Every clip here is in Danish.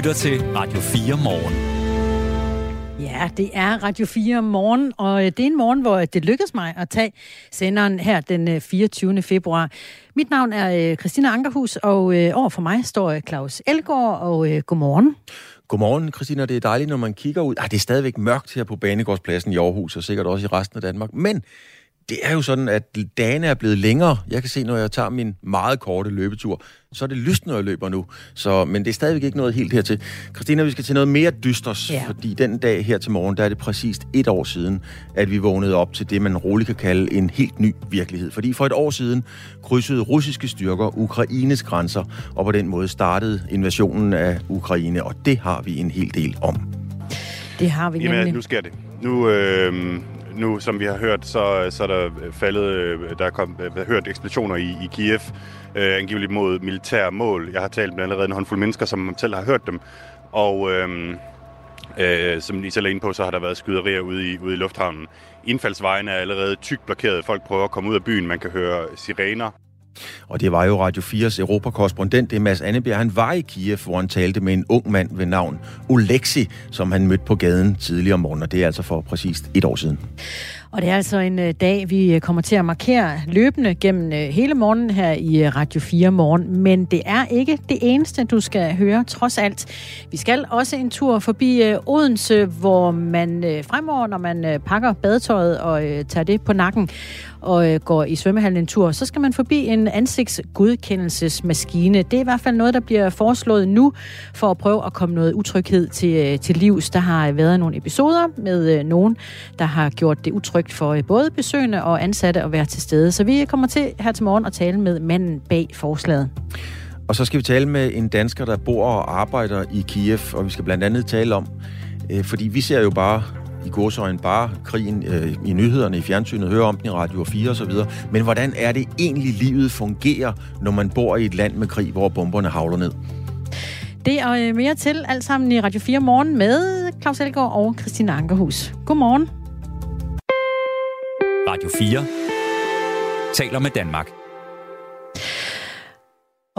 lytter til Radio 4 morgen. Ja, det er Radio 4 morgen, og det er en morgen, hvor det lykkedes mig at tage senderen her den 24. februar. Mit navn er Christina Ankerhus, og over for mig står Claus Elgaard, og godmorgen. Godmorgen, Christina. Det er dejligt, når man kigger ud. Ah, det er stadigvæk mørkt her på Banegårdspladsen i Aarhus, og sikkert også i resten af Danmark. Men det er jo sådan, at dagene er blevet længere. Jeg kan se, når jeg tager min meget korte løbetur, så er det lyst, når jeg løber nu. Så, men det er stadigvæk ikke noget helt hertil. Christina, vi skal til noget mere dysters, ja. fordi den dag her til morgen, der er det præcist et år siden, at vi vågnede op til det, man roligt kan kalde en helt ny virkelighed. Fordi for et år siden krydsede russiske styrker Ukraines grænser, og på den måde startede invasionen af Ukraine, og det har vi en hel del om. Det har vi nemlig. Jamen, nu sker det. Nu, øh, nu, som vi har hørt, så, så er der faldet, øh, der er kommet, øh, hørt eksplosioner i, i Kiev, øh, angiveligt mod militære mål. Jeg har talt med allerede en håndfuld mennesker, som selv har hørt dem. Og øh, øh, som I selv er inde på, så har der været skyderier ude i, ude i lufthavnen. Indfaldsvejen er allerede tykt blokeret. Folk prøver at komme ud af byen. Man kan høre sirener. Og det var jo Radio 4's europakorrespondent, det er Mads Annebjerg. Han var i Kiev, hvor han talte med en ung mand ved navn Oleksi, som han mødte på gaden tidligere om morgenen, og det er altså for præcist et år siden. Og det er altså en øh, dag, vi øh, kommer til at markere løbende gennem øh, hele morgenen her i Radio 4 morgen. Men det er ikke det eneste, du skal høre, trods alt. Vi skal også en tur forbi Odense, hvor man fremover, når man pakker badetøjet og tager det på nakken, og øh, går i svømmehallen en tur, så skal man forbi en ansigtsgodkendelsesmaskine. Det er i hvert fald noget, der bliver foreslået nu, for at prøve at komme noget utryghed til, øh, til livs. Der har øh, været nogle episoder med øh, nogen, der har gjort det utrygt for øh, både besøgende og ansatte at være til stede. Så vi kommer til her til morgen at tale med manden bag forslaget. Og så skal vi tale med en dansker, der bor og arbejder i Kiev, og vi skal blandt andet tale om, øh, fordi vi ser jo bare i godsøjen bare krigen øh, i nyhederne, i fjernsynet, hører om den i Radio 4 osv. Men hvordan er det egentlig, livet fungerer, når man bor i et land med krig, hvor bomberne havler ned? Det og øh, mere til, alt sammen i Radio 4 morgen med Claus Elgaard og Christina Ankerhus. Godmorgen. Radio 4 taler med Danmark.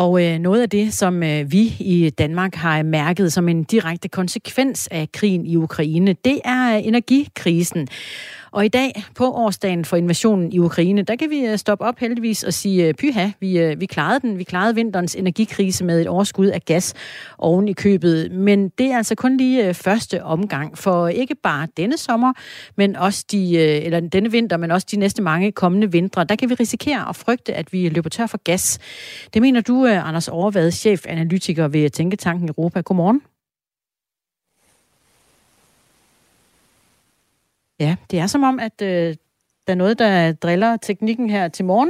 Og øh, noget af det, som øh, vi i Danmark har mærket som en direkte konsekvens af krigen i Ukraine, det er øh, energikrisen. Og i dag, på årsdagen for invasionen i Ukraine, der kan vi øh, stoppe op heldigvis og sige, øh, pyha, vi, øh, vi klarede den. Vi klarede vinterens energikrise med et overskud af gas oven i købet. Men det er altså kun lige første omgang for ikke bare denne sommer, men også de, eller denne vinter, men også de næste mange kommende vintre. Der kan vi risikere at frygte, at vi løber tør for gas. Det mener du, Anders Overvad, chefanalytiker ved Tænketanken Europa. Godmorgen. Ja, det er som om, at øh, der er noget, der driller teknikken her til morgen.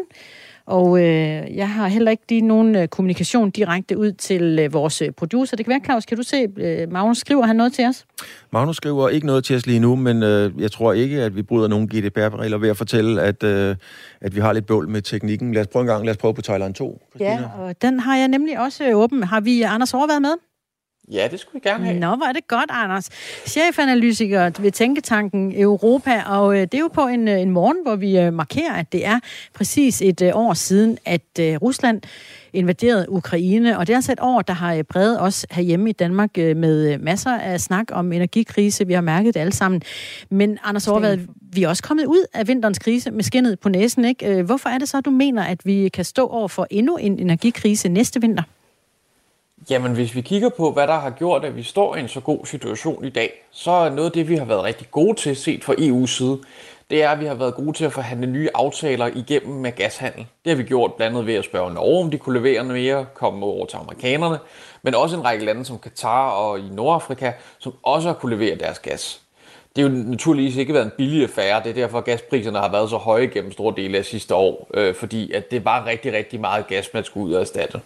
Og øh, jeg har heller ikke lige nogen øh, kommunikation direkte ud til øh, vores øh, producer. Det kan være, Claus, kan du se, øh, Magnus skriver han noget til os? Magnus skriver ikke noget til os lige nu, men øh, jeg tror ikke, at vi bryder nogen GDPR-regler ved at fortælle, at, øh, at vi har lidt bøvl med teknikken. Lad os prøve en gang. Lad os prøve på Thailand 2. Christina. Ja, og den har jeg nemlig også øh, åben. Har vi Anders overvejet med? Ja, det skulle vi gerne have. Nå, hvor er det godt, Anders. Chefanalytiker ved Tænketanken Europa, og øh, det er jo på en, øh, en morgen, hvor vi øh, markerer, at det er præcis et år siden, at Rusland invaderede Ukraine, og det er altså et år, der har præget os herhjemme i Danmark med masser af snak om energikrise. Vi har mærket det alle sammen. Men Anders Overvad, vi er også kommet ud af vinterens krise med skinnet på næsen, ikke? Hvorfor er det så, du mener, at vi kan stå over for endnu en energikrise næste vinter? Jamen, hvis vi kigger på, hvad der har gjort, at vi står i en så god situation i dag, så er noget af det, vi har været rigtig gode til, set fra EU's side, det er, at vi har været gode til at forhandle nye aftaler igennem med gashandel. Det har vi gjort blandt andet ved at spørge Norge, om de kunne levere mere, komme over til amerikanerne, men også en række lande som Katar og i Nordafrika, som også har kunne levere deres gas. Det har jo naturligvis ikke været en billig affære, det er derfor, at gaspriserne har været så høje gennem store dele af sidste år, øh, fordi at det var rigtig, rigtig meget gas, man skulle ud og erstatte.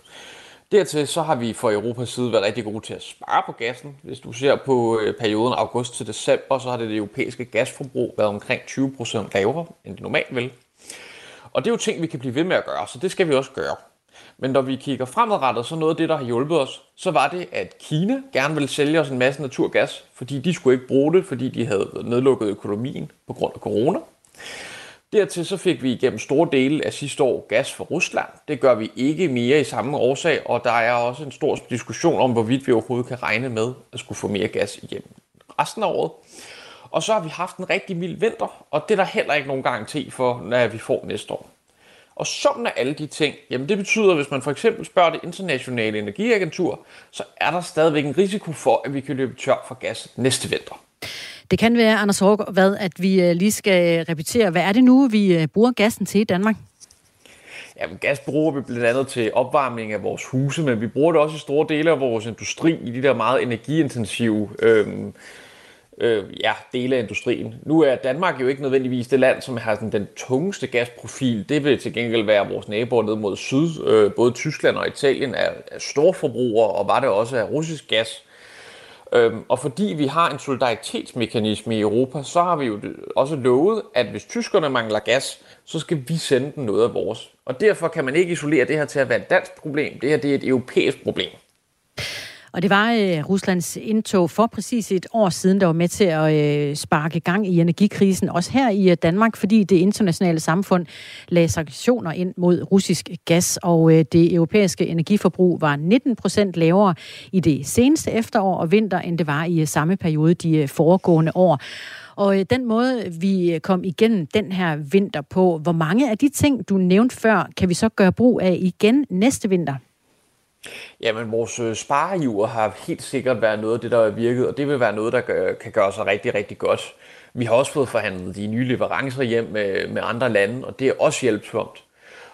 Dertil så har vi fra Europas side været rigtig gode til at spare på gassen. Hvis du ser på øh, perioden august til december, så har det, det europæiske gasforbrug været omkring 20% lavere, end det normalt vil. Og det er jo ting, vi kan blive ved med at gøre, så det skal vi også gøre. Men når vi kigger fremadrettet, så noget af det, der har hjulpet os, så var det, at Kina gerne ville sælge os en masse naturgas, fordi de skulle ikke bruge det, fordi de havde nedlukket økonomien på grund af corona. Dertil så fik vi igennem store dele af sidste år gas fra Rusland. Det gør vi ikke mere i samme årsag, og der er også en stor diskussion om, hvorvidt vi overhovedet kan regne med at skulle få mere gas igennem resten af året. Og så har vi haft en rigtig mild vinter, og det er der heller ikke nogen garanti for, når vi får næste år. Og summen af alle de ting, jamen det betyder, at hvis man for eksempel spørger det internationale energiagentur, så er der stadigvæk en risiko for, at vi kan løbe tør for gas næste vinter. Det kan være, Anders hvad, at vi øh, lige skal repetere. Hvad er det nu, vi øh, bruger gassen til i Danmark? Jamen, gas bruger vi blandt andet til opvarmning af vores huse, men vi bruger det også i store dele af vores industri, i de der meget energiintensive øh, øh, ja, dele af industrien. Nu er Danmark jo ikke nødvendigvis det land, som har sådan, den tungeste gasprofil. Det vil til gengæld være vores naboer ned mod syd. Øh, både Tyskland og Italien er, er store forbrugere, og var det også af russisk gas. Øhm, og fordi vi har en solidaritetsmekanisme i Europa, så har vi jo også lovet, at hvis tyskerne mangler gas, så skal vi sende dem noget af vores. Og derfor kan man ikke isolere det her til at være et dansk problem. Det her det er et europæisk problem. Og det var øh, Ruslands indtog for præcis et år siden, der var med til at øh, sparke gang i energikrisen, også her i øh, Danmark, fordi det internationale samfund lagde sanktioner ind mod russisk gas, og øh, det europæiske energiforbrug var 19 procent lavere i det seneste efterår og vinter, end det var i øh, samme periode de øh, foregående år. Og øh, den måde, vi øh, kom igennem den her vinter på, hvor mange af de ting, du nævnte før, kan vi så gøre brug af igen næste vinter? Jamen, vores øh, sparehjul har helt sikkert været noget af det, der har virket, og det vil være noget, der gør, kan gøre sig rigtig, rigtig godt. Vi har også fået forhandlet de nye leverancer hjem med, med andre lande, og det er også hjælpsomt.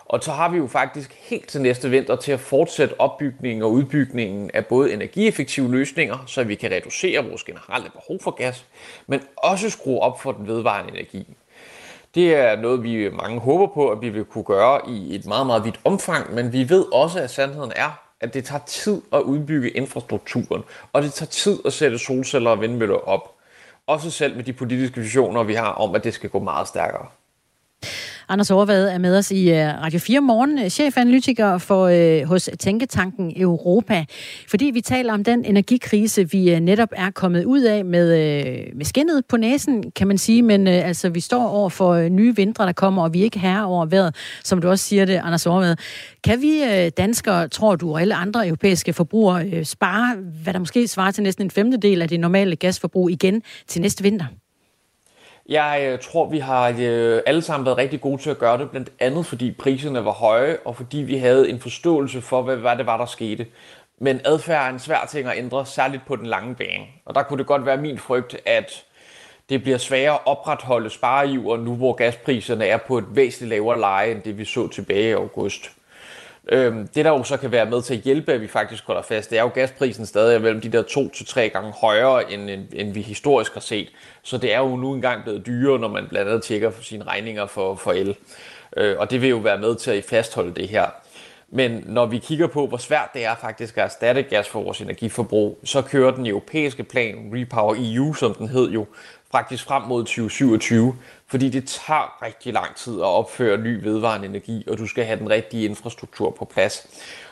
Og så har vi jo faktisk helt til næste vinter til at fortsætte opbygningen og udbygningen af både energieffektive løsninger, så vi kan reducere vores generelle behov for gas, men også skrue op for den vedvarende energi. Det er noget, vi mange håber på, at vi vil kunne gøre i et meget, meget vidt omfang, men vi ved også, at sandheden er, at det tager tid at udbygge infrastrukturen, og det tager tid at sætte solceller og vindmøller op. Også selv med de politiske visioner, vi har om, at det skal gå meget stærkere. Anders Overvad er med os i øh, Radio 4 morgen, øh, chefanalytiker for, øh, hos Tænketanken Europa. Fordi vi taler om den energikrise, vi øh, netop er kommet ud af med, øh, med skinnet på næsen, kan man sige. Men øh, altså, vi står over for øh, nye vintre, der kommer, og vi er ikke herre over vejret, som du også siger det, Anders Overvad. Kan vi øh, danskere, tror du, og alle andre europæiske forbrugere, øh, spare, hvad der måske svarer til næsten en femtedel af det normale gasforbrug igen til næste vinter? Jeg øh, tror, vi har øh, alle sammen været rigtig gode til at gøre det, blandt andet fordi priserne var høje, og fordi vi havde en forståelse for, hvad, hvad det var, der skete. Men adfærd er en svær ting at ændre, særligt på den lange bane. Og der kunne det godt være min frygt, at det bliver sværere at opretholde spareiver nu, hvor gaspriserne er på et væsentligt lavere leje, end det vi så tilbage i august. Øhm, det der jo så kan være med til at hjælpe, at vi faktisk holder fast, det er jo gasprisen stadig mellem de der to til tre gange højere, end, end, end vi historisk har set. Så det er jo nu engang blevet dyrere, når man blandt andet tjekker for sine regninger for, for el. Øh, og det vil jo være med til at fastholde det her. Men når vi kigger på, hvor svært det er faktisk at erstatte gas for vores energiforbrug, så kører den europæiske plan, Repower EU, som den hed jo, faktisk frem mod 2027, fordi det tager rigtig lang tid at opføre ny vedvarende energi, og du skal have den rigtige infrastruktur på plads.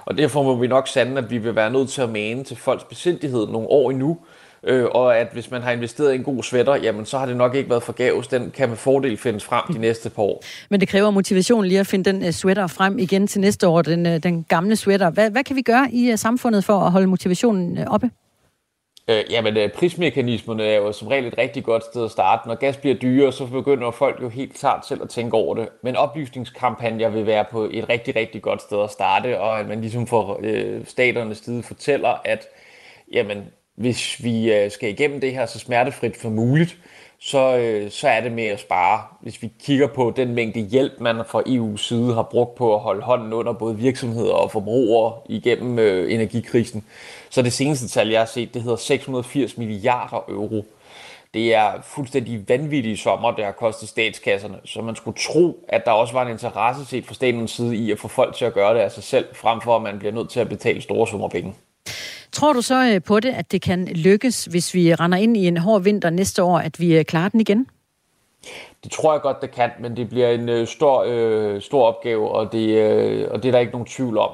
Og derfor må vi nok sande, at vi vil være nødt til at mane til folks besindighed nogle år endnu, øh, og at hvis man har investeret i en god sweater, jamen så har det nok ikke været forgæves. Den kan med fordel findes frem de næste par år. Men det kræver motivation lige at finde den uh, sweater frem igen til næste år, den, uh, den gamle sweater. Hvad, hvad kan vi gøre i uh, samfundet for at holde motivationen oppe? Øh, jamen, øh, prismekanismerne er jo som regel et rigtig godt sted at starte. Når gas bliver dyrere, så begynder folk jo helt klart selv at tænke over det. Men oplysningskampagner vil være på et rigtig, rigtig godt sted at starte, og at man ligesom får øh, staternes side fortæller, at jamen, hvis vi øh, skal igennem det her så smertefrit som muligt, så, øh, så er det med at spare. Hvis vi kigger på den mængde hjælp, man fra EU's side har brugt på at holde hånden under både virksomheder og forbrugere igennem øh, energikrisen, så det seneste tal, jeg har set, det hedder 680 milliarder euro. Det er fuldstændig vanvittige sommer, det har kostet statskasserne, så man skulle tro, at der også var en interesse set fra statens side i at få folk til at gøre det af sig selv, frem for at man bliver nødt til at betale store summer penge. Tror du så øh, på det, at det kan lykkes, hvis vi render ind i en hård vinter næste år, at vi øh, klarer den igen? Det tror jeg godt, det kan, men det bliver en øh, stor, øh, stor opgave, og det, øh, og det er der ikke nogen tvivl om.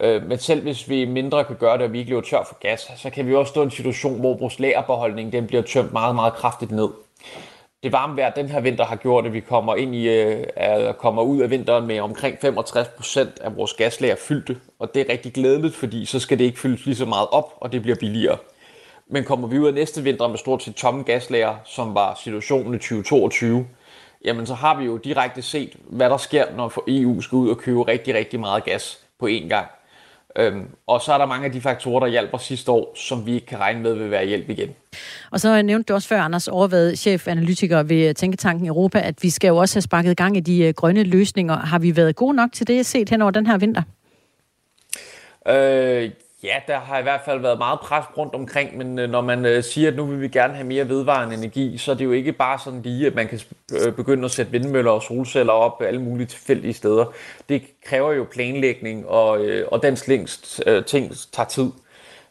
Øh, men selv hvis vi mindre kan gøre det, og vi ikke løber tør for gas, så kan vi også stå i en situation, hvor vores lagerbeholdning den bliver tømt meget, meget kraftigt ned det varme vejr den her vinter har gjort, at vi kommer, ind i, øh, kommer ud af vinteren med omkring 65 procent af vores gaslager fyldte. Og det er rigtig glædeligt, fordi så skal det ikke fyldes lige så meget op, og det bliver billigere. Men kommer vi ud af næste vinter med stort set tomme gaslager, som var situationen i 2022, jamen så har vi jo direkte set, hvad der sker, når EU skal ud og købe rigtig, rigtig meget gas på én gang. Øhm, og så er der mange af de faktorer, der hjælper sidste år, som vi ikke kan regne med vil være hjælp igen. Og så nævnte du også før, Anders Overvad, chefanalytiker ved Tænketanken Europa, at vi skal jo også have sparket gang i de øh, grønne løsninger. Har vi været gode nok til det, set hen over den her vinter? Øh, Ja, der har i hvert fald været meget pres rundt omkring, men øh, når man øh, siger, at nu vil vi gerne have mere vedvarende energi, så er det jo ikke bare sådan lige, at man kan øh, begynde at sætte vindmøller og solceller op alle mulige tilfældige steder. Det kræver jo planlægning, og, og den slings ting tager tid.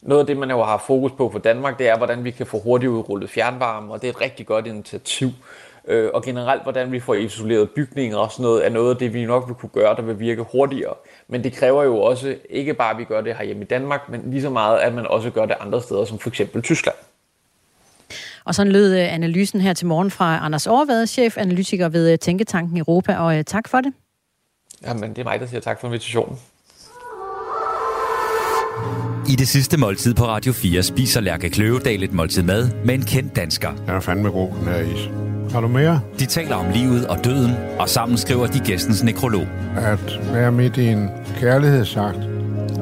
Noget af det, man jo har fokus på for Danmark, det er, hvordan vi kan få hurtigt udrullet fjernvarme, og det er et rigtig godt initiativ. Øh, og generelt, hvordan vi får isoleret bygninger og sådan noget, er noget af det, vi nok vil kunne gøre, der vil virke hurtigere. Men det kræver jo også, ikke bare at vi gør det her hjemme i Danmark, men lige så meget, at man også gør det andre steder, som for eksempel Tyskland. Og sådan lød øh, analysen her til morgen fra Anders Overvad, chef analytiker ved øh, Tænketanken Europa, og øh, tak for det. Jamen, det er mig, der siger tak for invitationen. I det sidste måltid på Radio 4 spiser Lærke Kløvedal et måltid mad med en kendt dansker. Jeg er fandme god, den her is. Har du mere? De taler om livet og døden, og sammen skriver de gæstens nekrolog. At være midt i en kærlighedsagt.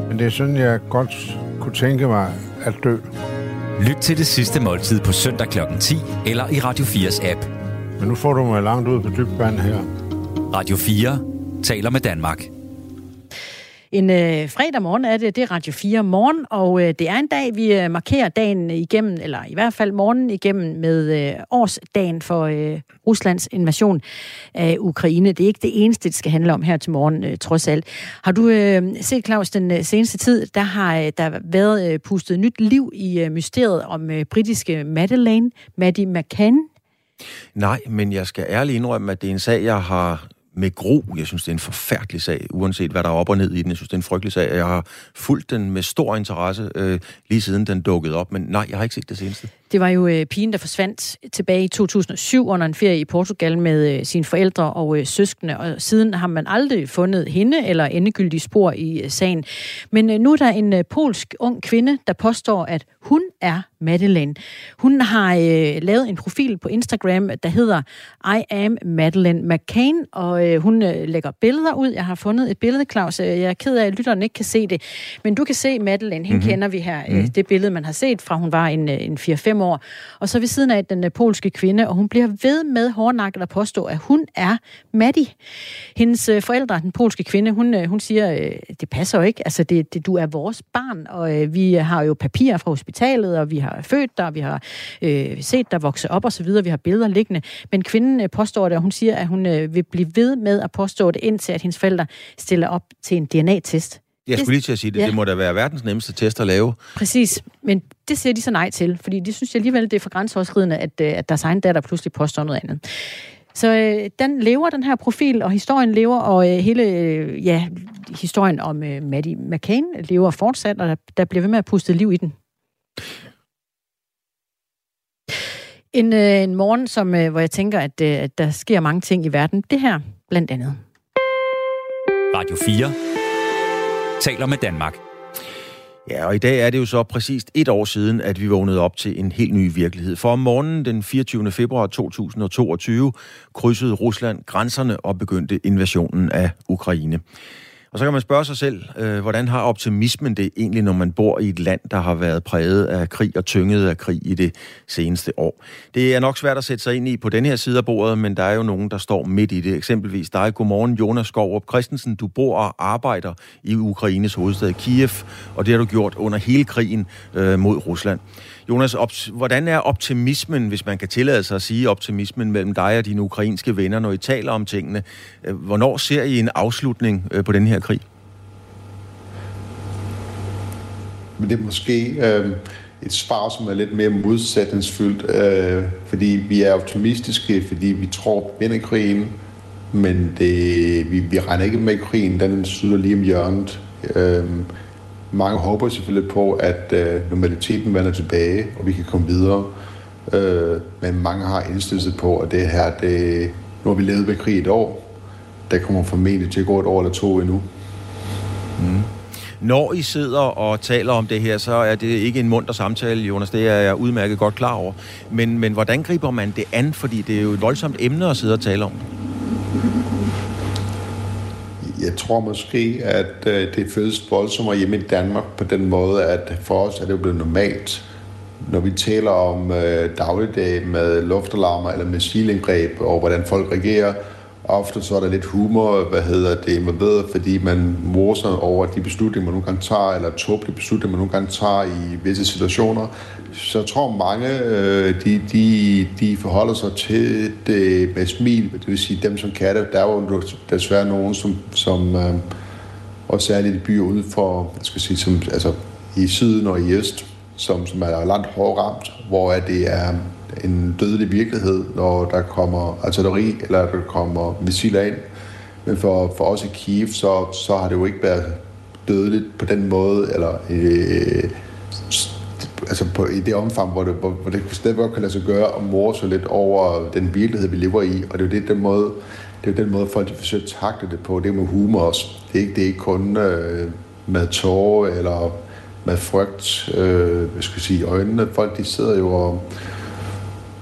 Men det er sådan, jeg godt kunne tænke mig at dø. Lyt til det sidste måltid på søndag kl. 10 eller i Radio 4's app. Men nu får du mig langt ud på dybt vand her. Radio 4 taler med Danmark. En øh, fredag morgen er det, det er Radio 4 morgen, og øh, det er en dag, vi øh, markerer dagen igennem, eller i hvert fald morgen igennem med øh, årsdagen for øh, Ruslands invasion af Ukraine. Det er ikke det eneste, det skal handle om her til morgen, øh, trods alt. Har du øh, set, Claus, den øh, seneste tid, der har øh, der været øh, pustet nyt liv i øh, mysteriet om øh, britiske Madeleine, Maddie McCann? Nej, men jeg skal ærligt indrømme, at det er en sag, jeg har med gro. Jeg synes, det er en forfærdelig sag, uanset hvad der er op og ned i den. Jeg synes, det er en frygtelig sag, jeg har fulgt den med stor interesse, øh, lige siden den dukkede op. Men nej, jeg har ikke set det seneste. Det var jo øh, pigen, der forsvandt tilbage i 2007 under en ferie i Portugal med øh, sine forældre og øh, søskende, og siden har man aldrig fundet hende eller endegyldige spor i øh, sagen. Men øh, nu er der en øh, polsk ung kvinde, der påstår, at hun er Madeleine. Hun har øh, lavet en profil på Instagram, der hedder I am Madeleine McCain, og øh, hun øh, lægger billeder ud. Jeg har fundet et billede, Claus. Jeg er ked af, at lytteren ikke kan se det, men du kan se Madeleine. Hende mm-hmm. kender vi her. Mm-hmm. Det billede, man har set fra, hun var en, øh, en 4-5 år. Og så ved siden af den øh, polske kvinde, og hun bliver ved med hårdnakket at påstå, at hun er Maddie. Hendes øh, forældre, den polske kvinde, hun, øh, hun siger, det passer jo ikke. Altså, det, det, du er vores barn, og vi har jo papirer fra hospitalet, og vi har født dig, vi har øh, set dig vokse op og så videre, vi har billeder liggende. Men kvinden påstår det, og hun siger, at hun øh, vil blive ved med at påstå det, indtil at hendes forældre stiller op til en DNA-test. Jeg skulle lige til at sige det. Ja. Det må da være verdens nemmeste test at lave. Præcis. Men det siger de så nej til, fordi de synes alligevel, det er for grænseoverskridende, at, øh, at deres egen datter pludselig påstår noget andet. Så øh, den lever, den her profil, og historien lever, og øh, hele øh, ja, historien om øh, Maddie McCain lever fortsat, og der, der bliver ved med at puste liv i den. En, øh, en morgen, som, øh, hvor jeg tænker, at, øh, at der sker mange ting i verden. Det her blandt andet. Radio 4 taler med Danmark. Ja, og i dag er det jo så præcis et år siden, at vi vågnede op til en helt ny virkelighed. For om morgenen den 24. februar 2022 krydsede Rusland grænserne og begyndte invasionen af Ukraine. Og så kan man spørge sig selv, øh, hvordan har optimismen det egentlig, når man bor i et land, der har været præget af krig og tynget af krig i det seneste år? Det er nok svært at sætte sig ind i på den her side af bordet, men der er jo nogen, der står midt i det. Eksempelvis dig. Godmorgen, Jonas Skovrup Christensen. Du bor og arbejder i Ukraines hovedstad Kiev, og det har du gjort under hele krigen øh, mod Rusland. Jonas, op, hvordan er optimismen, hvis man kan tillade sig at sige optimismen mellem dig og dine ukrainske venner, når I taler om tingene? Øh, hvornår ser I en afslutning øh, på den her krig? Men det er måske øh, et svar, som er lidt mere modsætningsfyldt, øh, fordi vi er optimistiske, fordi vi tror på krigen, men det, vi, vi regner ikke med krigen, den slutter lige om hjørnet. Øh, mange håber selvfølgelig på, at øh, normaliteten vender tilbage, og vi kan komme videre. Øh, men mange har indstillet sig på, at det her, det, nu har vi levet med krig et år. Der kommer formentlig til at gå et år eller to endnu. Mm. Når I sidder og taler om det her, så er det ikke en munter samtale, Jonas. Det er jeg udmærket godt klar over. Men, men hvordan griber man det an? Fordi det er jo et voldsomt emne at sidde og tale om. Jeg tror måske, at øh, det føles voldsommere hjemme i Danmark på den måde, at for os er det jo blevet normalt. Når vi taler om øh, dagligdag med luftalarmer eller missilindgreb og hvordan folk reagerer, ofte så er der lidt humor, hvad hedder det, involveret, fordi man morser over de beslutninger, man nogle gange tager, eller tåbelige beslutninger, man nogle gange tager i visse situationer. Så jeg tror mange, øh, de, de, de forholder sig til det med smil, det vil sige dem, som kan det. Der er jo desværre nogen, som, som øh, og særligt i byer ude for, jeg skal sige, som, altså i syden og i øst, som, som er langt hårdt ramt, hvor det er en dødelig virkelighed, når der kommer artilleri eller der kommer missiler ind. Men for, for os i Kiev, så, så har det jo ikke været dødeligt på den måde, eller øh, altså på, i det omfang, hvor det, hvor, hvor det stadig godt kan lade sig gøre at morse lidt over den virkelighed, vi lever i. Og det er jo det, den måde, det er jo den måde, folk de forsøger at takle det på. Det er med humor også. Det er ikke, det er ikke kun øh, med tårer eller med frygt, øh, jeg skal sige, øjnene. Folk de sidder jo og,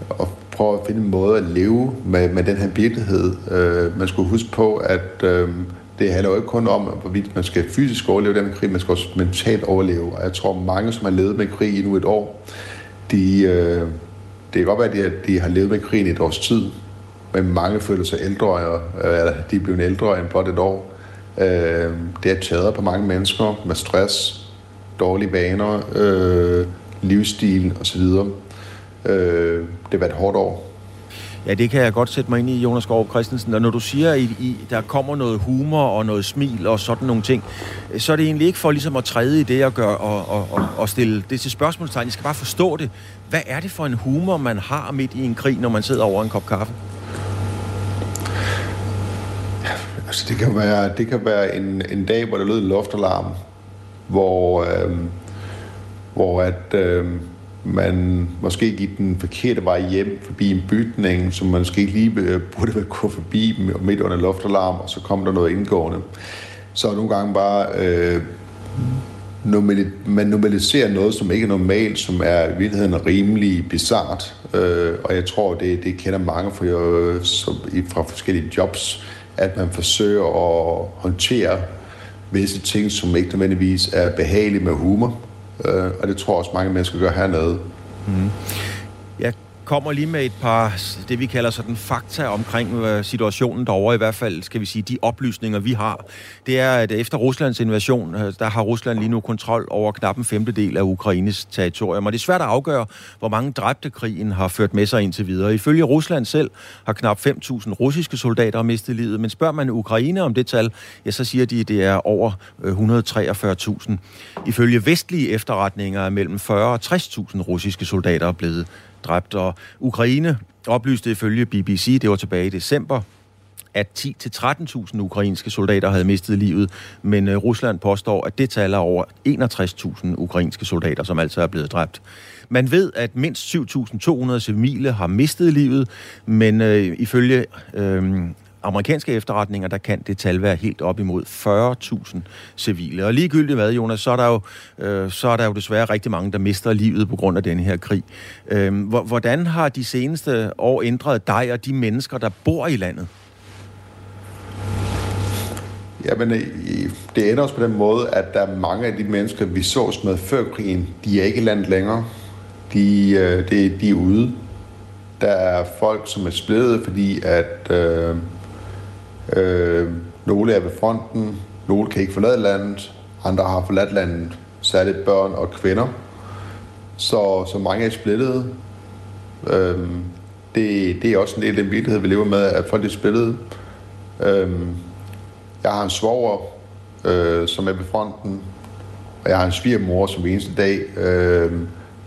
og prøver at finde en måde at leve med, med den her virkelighed. Øh, man skulle huske på, at øh, det handler jo ikke kun om, hvorvidt man skal fysisk overleve den krig, man skal også mentalt overleve. Og jeg tror, mange, som har levet med krig i nu et år, de, øh, det kan godt være, at de, de har levet med krigen i et års tid, men mange føler sig ældre, eller de er blevet ældre end blot et år. Øh, det er taget på mange mennesker med stress, dårlige vaner, øh, livsstil osv. Øh, det været et hårdt år. Ja, det kan jeg godt sætte mig ind i, Jonas Gård Christensen. Og når du siger, at I, der kommer noget humor og noget smil og sådan nogle ting, så er det egentlig ikke for ligesom at træde i det og, gøre, og, og, og, og stille det til spørgsmålstegn. I skal bare forstå det. Hvad er det for en humor, man har midt i en krig, når man sidder over en kop kaffe? Altså, det kan være, det kan være en, en dag, hvor der lød luftalarm, hvor, øh, hvor at, øh, man måske gik den forkerte vej hjem forbi en bygning, som man måske ikke lige øh, burde være gået forbi midt under loftalarm, og så kom der noget indgående. Så nogle gange bare... Øh, man normaliserer noget, som ikke er normalt, som er i virkeligheden rimelig bizart. Øh, og jeg tror, det, det kender mange fra, øh, som, fra forskellige jobs, at man forsøger at håndtere visse ting, som ikke nødvendigvis er behagelige med humor. Øh, og det tror jeg også mange mennesker gør hernede. Mm-hmm. Mm. Jeg kommer lige med et par, det vi kalder sådan fakta omkring øh, situationen derovre, i hvert fald skal vi sige, de oplysninger vi har. Det er, at efter Ruslands invasion, øh, der har Rusland lige nu kontrol over knap en femtedel af Ukraines territorium, og det er svært at afgøre, hvor mange dræbte krigen har ført med sig indtil videre. Ifølge Rusland selv har knap 5.000 russiske soldater mistet livet, men spørger man Ukraine om det tal, ja, så siger de, at det er over øh, 143.000. Ifølge vestlige efterretninger er mellem 40 og 60.000 russiske soldater blevet dræbt. Og Ukraine oplyste ifølge BBC, det var tilbage i december, at 10-13.000 ukrainske soldater havde mistet livet, men øh, Rusland påstår, at det taler over 61.000 ukrainske soldater, som altså er blevet dræbt. Man ved, at mindst 7.200 civile har mistet livet, men øh, ifølge øh, amerikanske efterretninger, der kan det tal være helt op imod 40.000 civile. Og ligegyldigt hvad, Jonas, så er, der jo, øh, så er der jo desværre rigtig mange, der mister livet på grund af den her krig. Øh, hvordan har de seneste år ændret dig og de mennesker, der bor i landet? Jamen, øh, det ender også på den måde, at der er mange af de mennesker, vi sås med før krigen, de er ikke i landet længere. De, øh, de, de er ude. Der er folk, som er splittet, fordi at øh, Øh, nogle er ved fronten, nogle kan ikke forlade landet, andre har forladt landet, særligt børn og kvinder. Så, så mange er splittede. Øh, det, det er også en del af den virkelighed, vi lever med, at folk er splittede. Øh, jeg har en svoger, øh, som er ved fronten, og jeg har en svigermor, som eneste dag øh,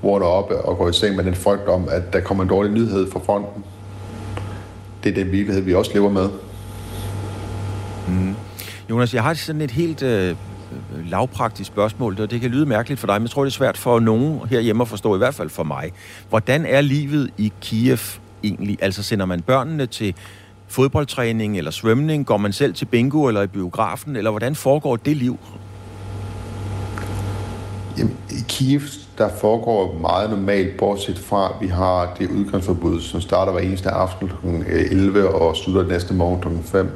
vågner op og går i seng med den frygt om, at der kommer en dårlig nyhed fra fronten. Det er den virkelighed, vi også lever med. Jonas, jeg har sådan et helt øh, lavpraktisk spørgsmål, og det kan lyde mærkeligt for dig, men jeg tror, det er svært for nogen herhjemme at forstå, i hvert fald for mig. Hvordan er livet i Kiev egentlig? Altså sender man børnene til fodboldtræning eller svømning? Går man selv til bingo eller i biografen? Eller hvordan foregår det liv? Jamen, I Kiev, der foregår meget normalt, bortset fra, at vi har det udgangsforbud, som starter hver eneste aften kl. 11 øh, og slutter næste morgen kl. 5.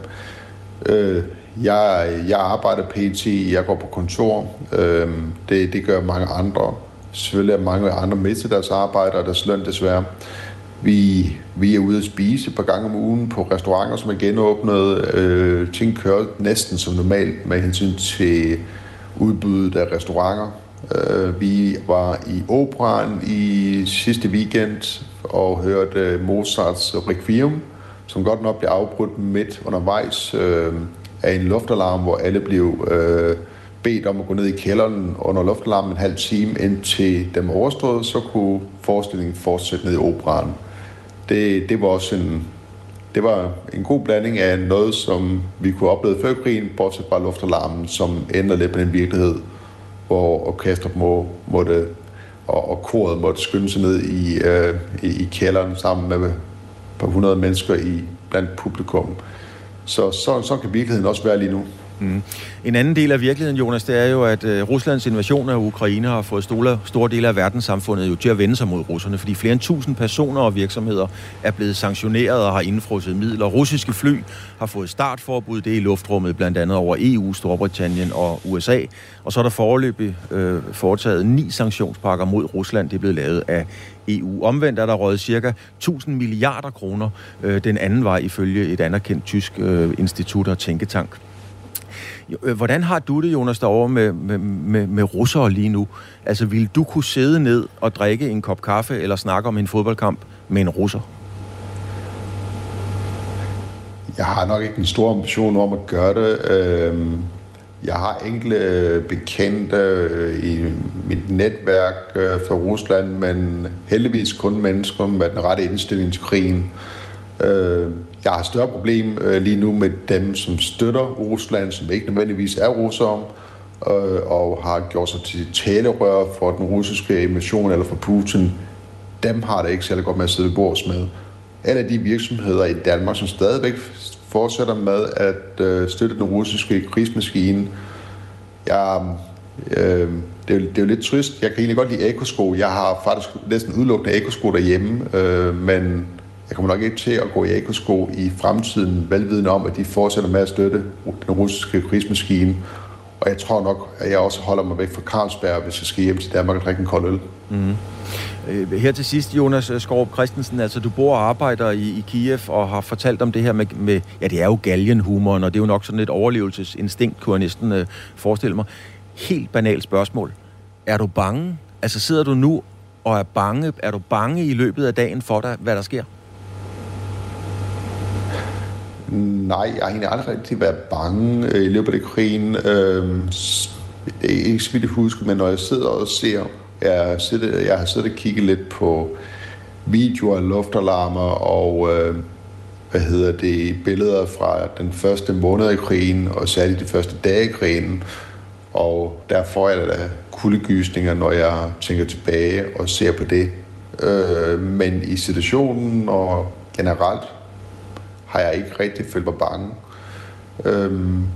Øh, jeg, jeg arbejder pt. Jeg går på kontor. Øh, det, det gør mange andre. Selvfølgelig er mange andre med til deres arbejde og deres løn desværre. Vi, vi er ude at spise et par gange om ugen på restauranter, som er genåbnet. Øh, ting kører næsten som normalt med hensyn til udbuddet af restauranter. Øh, vi var i operan i sidste weekend og hørte Mozarts Requiem, som godt nok blev afbrudt midt undervejs øh, af en luftalarm, hvor alle blev øh, bedt om at gå ned i kælderen under luftalarmen en halv time, indtil dem overstod, så kunne forestillingen fortsætte ned i operan. Det, det var også en, det var en god blanding af noget, som vi kunne opleve før krigen, bortset fra luftalarmen, som ændrer lidt på den virkelighed, hvor orkester må, måtte, og, og koret måtte skynde sig ned i, øh, i, i kælderen sammen med et par hundrede mennesker i, blandt publikum. Så, så, så kan virkeligheden også være lige nu. Mm. En anden del af virkeligheden, Jonas, det er jo, at øh, Ruslands invasion af Ukraine har fået store, store dele af verdenssamfundet jo til at vende sig mod russerne, fordi flere end tusind personer og virksomheder er blevet sanktioneret og har indfrosset midler. Russiske fly har fået startforbud, det er i luftrummet blandt andet over EU, Storbritannien og USA. Og så er der foreløbig øh, foretaget ni sanktionspakker mod Rusland. Det er blevet lavet af EU. Omvendt er der røget cirka 1000 milliarder kroner øh, den anden vej ifølge et anerkendt tysk øh, institut og tænketank. Øh, hvordan har du det, Jonas, derovre med, med, med, med russere lige nu? Altså, ville du kunne sidde ned og drikke en kop kaffe eller snakke om en fodboldkamp med en russer? Jeg har nok ikke en stor ambition om at gøre det. Øhm, jeg har enkelte øh, bekendte øh, i mit netværk fra Rusland, men heldigvis kun mennesker med den rette indstilling til krigen. Jeg har et større problem øh, lige nu med dem, som støtter Rusland, som ikke nødvendigvis er russere, øh, og har gjort sig til talerør for den russiske invasion eller for Putin. Dem har det ikke særlig godt med at sidde ved bords med. Alle de virksomheder i Danmark, som stadigvæk fortsætter med at øh, støtte den russiske krigsmaskine, jeg, øh, det, er jo, det er jo lidt trist. Jeg kan egentlig godt lide ekosko. Jeg har faktisk næsten udelukkende ekosko derhjemme, øh, men jeg kommer nok ikke til at gå i ekosko i fremtiden, velvidende om, at de fortsætter med at støtte den russiske krigsmaskine. Og jeg tror nok, at jeg også holder mig væk fra Carlsberg, hvis jeg skal hjem til Danmark og drikke en kold øl. Mm. Her til sidst, Jonas Skorup Christensen, altså du bor og arbejder i, i Kiev og har fortalt om det her med, med ja det er jo galgenhumoren, og det er jo nok sådan et overlevelsesinstinkt, kunne jeg næsten øh, forestille mig. Helt banalt spørgsmål. Er du bange? Altså sidder du nu og er bange? Er du bange i løbet af dagen for dig, hvad der sker? Nej, jeg har egentlig aldrig rigtig været bange øh, i løbet af krigen. Øh, ikke så vidt huske, men når jeg sidder og ser, jeg, sidder, jeg har siddet og kigget lidt på videoer af luftalarmer og øh, hvad hedder det, billeder fra den første måned i krigen, og særligt de første dage i krigen. Og der får jeg da kuldegysninger, når jeg tænker tilbage og ser på det. Øh, men i situationen og generelt har jeg ikke rigtig følt mig bange. Øhm,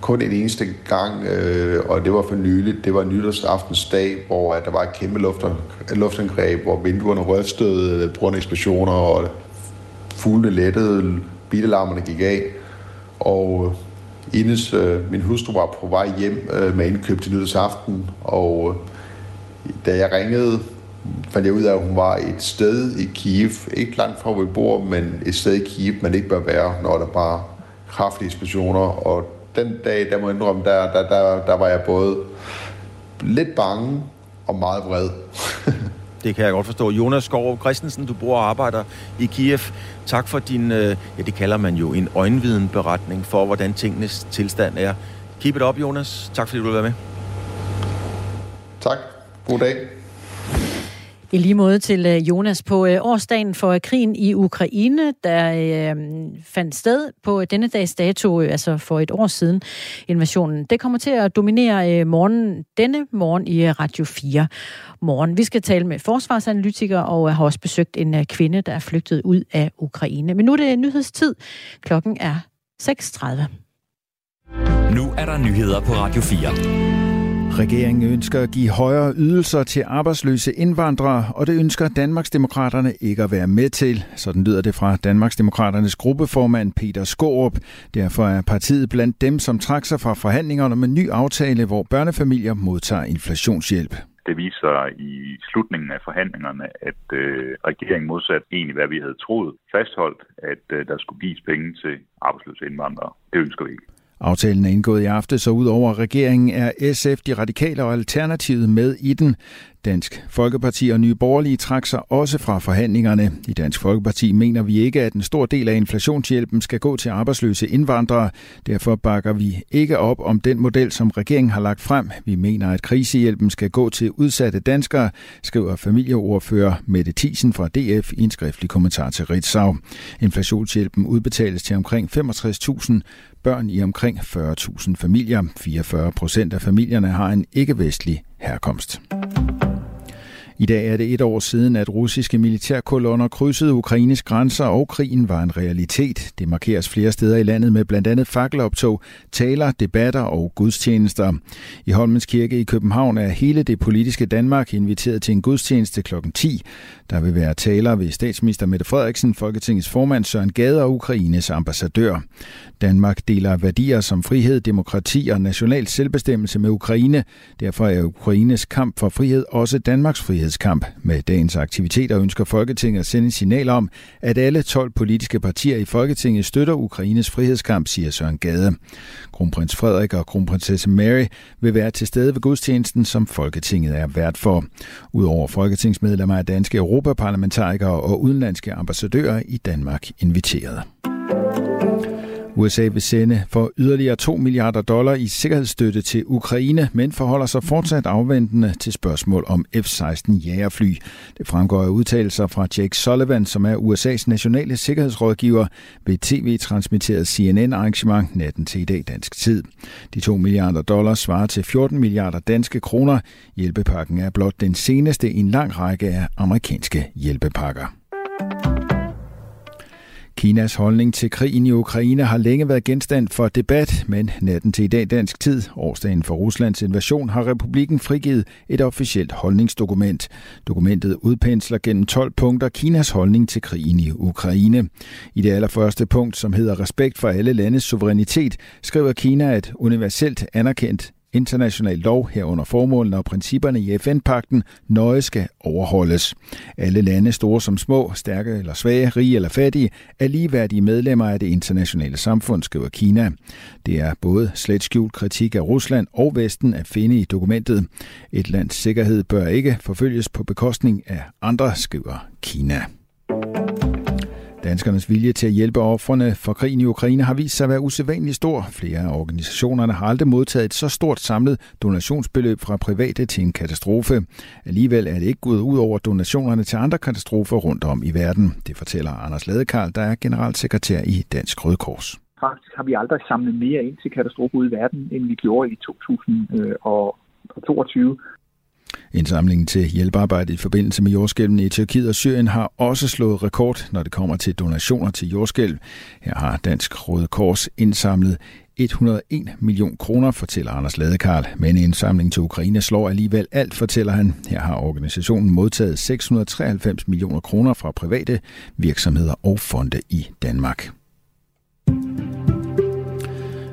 kun en eneste gang, øh, og det var for nyligt, det var nytårsaftensdag, hvor at der var et kæmpe luftangreb, hvor vinduerne rystede, øh, brugende eksplosioner, og fuglene lettede, bilalarmerne gik af. Og øh, Ines, øh, min hustru, var på vej hjem øh, med indkøb til nytårsaften, og øh, da jeg ringede fandt jeg ud af, at hun var et sted i Kiev, ikke langt fra hvor vi bor, men et sted i Kiev, man ikke bør være, når der bare kraftige eksplosioner. Og den dag, der må jeg indrømme, der, der, der, der var jeg både lidt bange og meget vred. det kan jeg godt forstå. Jonas Skov Christensen, du bor og arbejder i Kiev. Tak for din, øh, ja det kalder man jo en øjenvidenberetning for, hvordan tingenes tilstand er. Keep it up, Jonas. Tak fordi du vil være med. Tak. God dag. I lige måde til øh, Jonas på øh, årsdagen for krigen i Ukraine, der øh, fandt sted på denne dags dato, altså for et år siden, invasionen. Det kommer til at dominere morgen, denne morgen i Radio 4 morgen. Vi skal tale med forsvarsanalytiker og har også besøgt en kvinde, der er flygtet ud af Ukraine. Men nu er det nyhedstid. Klokken er 6.30. Nu er der nyheder på Radio 4. Regeringen ønsker at give højere ydelser til arbejdsløse indvandrere, og det ønsker Danmarksdemokraterne ikke at være med til. Sådan lyder det fra Danmarksdemokraternes gruppeformand Peter Skorup. Derfor er partiet blandt dem, som trak sig fra forhandlingerne om en ny aftale, hvor børnefamilier modtager inflationshjælp. Det viser i slutningen af forhandlingerne, at øh, regeringen modsat egentlig, hvad vi havde troet, fastholdt, at øh, der skulle gives penge til arbejdsløse indvandrere. Det ønsker vi ikke. Aftalen er indgået i aften, så ud over regeringen er SF, de radikale og Alternativet med i den. Dansk Folkeparti og Nye Borgerlige trak sig også fra forhandlingerne. I Dansk Folkeparti mener vi ikke, at en stor del af inflationshjælpen skal gå til arbejdsløse indvandrere. Derfor bakker vi ikke op om den model, som regeringen har lagt frem. Vi mener, at krisehjælpen skal gå til udsatte danskere, skriver familieordfører Mette Thiesen fra DF i en skriftlig kommentar til Ritzau. Inflationshjælpen udbetales til omkring 65.000 børn i omkring 40.000 familier. 44 procent af familierne har en ikke-vestlig herkomst. I dag er det et år siden, at russiske militærkolonner krydsede Ukraines grænser, og krigen var en realitet. Det markeres flere steder i landet med blandt andet fakkeloptog, taler, debatter og gudstjenester. I Holmens Kirke i København er hele det politiske Danmark inviteret til en gudstjeneste kl. 10. Der vil være taler ved statsminister Mette Frederiksen, Folketingets formand Søren Gade og Ukraines ambassadør. Danmark deler værdier som frihed, demokrati og national selvbestemmelse med Ukraine. Derfor er Ukraines kamp for frihed også Danmarks frihedskamp. Med dagens aktiviteter ønsker Folketinget at sende signal om, at alle 12 politiske partier i Folketinget støtter Ukraines frihedskamp, siger Søren Gade. Kronprins Frederik og kronprinsesse Mary vil være til stede ved gudstjenesten, som Folketinget er vært for. Udover folketingsmedlemmer er danske europaparlamentarikere og udenlandske ambassadører i Danmark inviteret. USA vil sende for yderligere 2 milliarder dollar i sikkerhedsstøtte til Ukraine, men forholder sig fortsat afventende til spørgsmål om F-16 jagerfly. Det fremgår af udtalelser fra Jake Sullivan, som er USA's nationale sikkerhedsrådgiver ved tv-transmitteret CNN-arrangement natten til i dag dansk tid. De 2 milliarder dollars svarer til 14 milliarder danske kroner. Hjælpepakken er blot den seneste i en lang række af amerikanske hjælpepakker. Kinas holdning til krigen i Ukraine har længe været genstand for debat, men natten til i dag dansk tid, årsdagen for Ruslands invasion, har republikken frigivet et officielt holdningsdokument. Dokumentet udpensler gennem 12 punkter Kinas holdning til krigen i Ukraine. I det allerførste punkt, som hedder respekt for alle landes suverænitet, skriver Kina, at universelt anerkendt international lov herunder formålene og principperne i FN-pakten nøje skal overholdes. Alle lande, store som små, stærke eller svage, rige eller fattige, er ligeværdige medlemmer af det internationale samfund, skriver Kina. Det er både slet skjult kritik af Rusland og Vesten at finde i dokumentet. Et lands sikkerhed bør ikke forfølges på bekostning af andre, skriver Kina. Danskernes vilje til at hjælpe offrene for krigen i Ukraine har vist sig at være usædvanligt stor. Flere af organisationerne har aldrig modtaget et så stort samlet donationsbeløb fra private til en katastrofe. Alligevel er det ikke gået ud over donationerne til andre katastrofer rundt om i verden. Det fortæller Anders Ladekarl, der er generalsekretær i Dansk Røde Kors. Faktisk har vi aldrig samlet mere ind til katastrofer ude i verden, end vi gjorde i 2022. Indsamlingen til hjælpearbejde i forbindelse med jordskælvene i Tyrkiet og Syrien har også slået rekord, når det kommer til donationer til jordskælv. Her har Dansk Røde Kors indsamlet 101 million kroner, fortæller Anders Ladekarl. Men indsamlingen til Ukraine slår alligevel alt, fortæller han. Her har organisationen modtaget 693 millioner kroner fra private virksomheder og fonde i Danmark.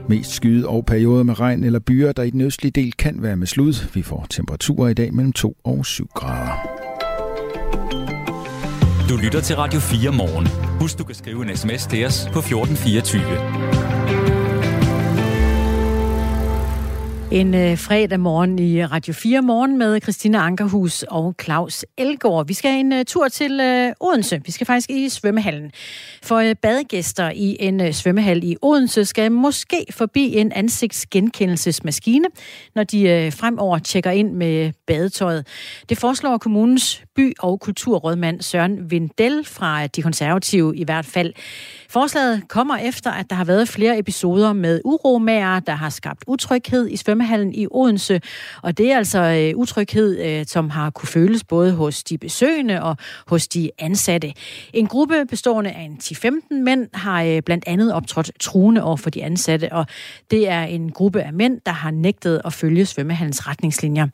Mest skyet og perioder med regn eller byer, der i den østlige del kan være med slud. Vi får temperaturer i dag mellem 2 og 7 grader. Du lytter til Radio 4 morgen. Husk, du kan skrive en sms til os på 1424. En øh, fredag morgen i Radio 4 morgen med Christina Ankerhus og Claus Elgård. Vi skal en øh, tur til øh, Odense. Vi skal faktisk i svømmehallen. For uh, badegæster i en svømmehal i Odense skal måske forbi en ansigtsgenkendelsesmaskine, når de fremover tjekker ind med badetøjet. Det foreslår kommunens by- og kulturrådmand Søren Vindel fra De Konservative i hvert fald. Forslaget kommer efter, at der har været flere episoder med uromager, der har skabt utryghed i svømmehallen i Odense. Og det er altså øh, utryghed, øh, som har kunne føles både hos de besøgende og hos de ansatte. En gruppe bestående af en 10-15 mænd har øh, blandt andet optrådt truende over for de ansatte, og det er en gruppe af mænd, der har nægtet at følge svømmehallens retningslinjer.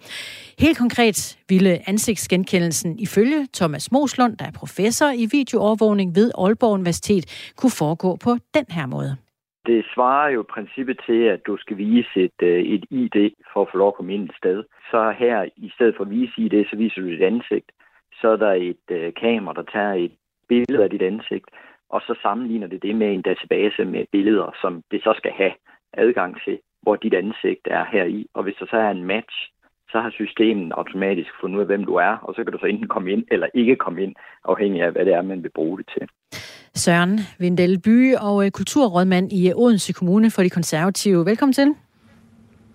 Helt konkret ville ansigtsgenkendelsen ifølge Thomas Moslund, der er professor i videoovervågning ved Aalborg Universitet, kunne foregå på den her måde. Det svarer jo i princippet til, at du skal vise et, øh, et ID for at få lov at komme ind et sted. Så her, i stedet for at vise ID, så viser du dit ansigt. Så er der et uh, kamera, der tager et billede af dit ansigt, og så sammenligner det det med en database med billeder, som det så skal have adgang til, hvor dit ansigt er her i. Og hvis der så er en match, så har systemet automatisk fundet ud af, hvem du er, og så kan du så enten komme ind eller ikke komme ind, afhængig af, hvad det er, man vil bruge det til. Søren Vindel By og øh, kulturrådmand i øh, Odense Kommune for de konservative. Velkommen til.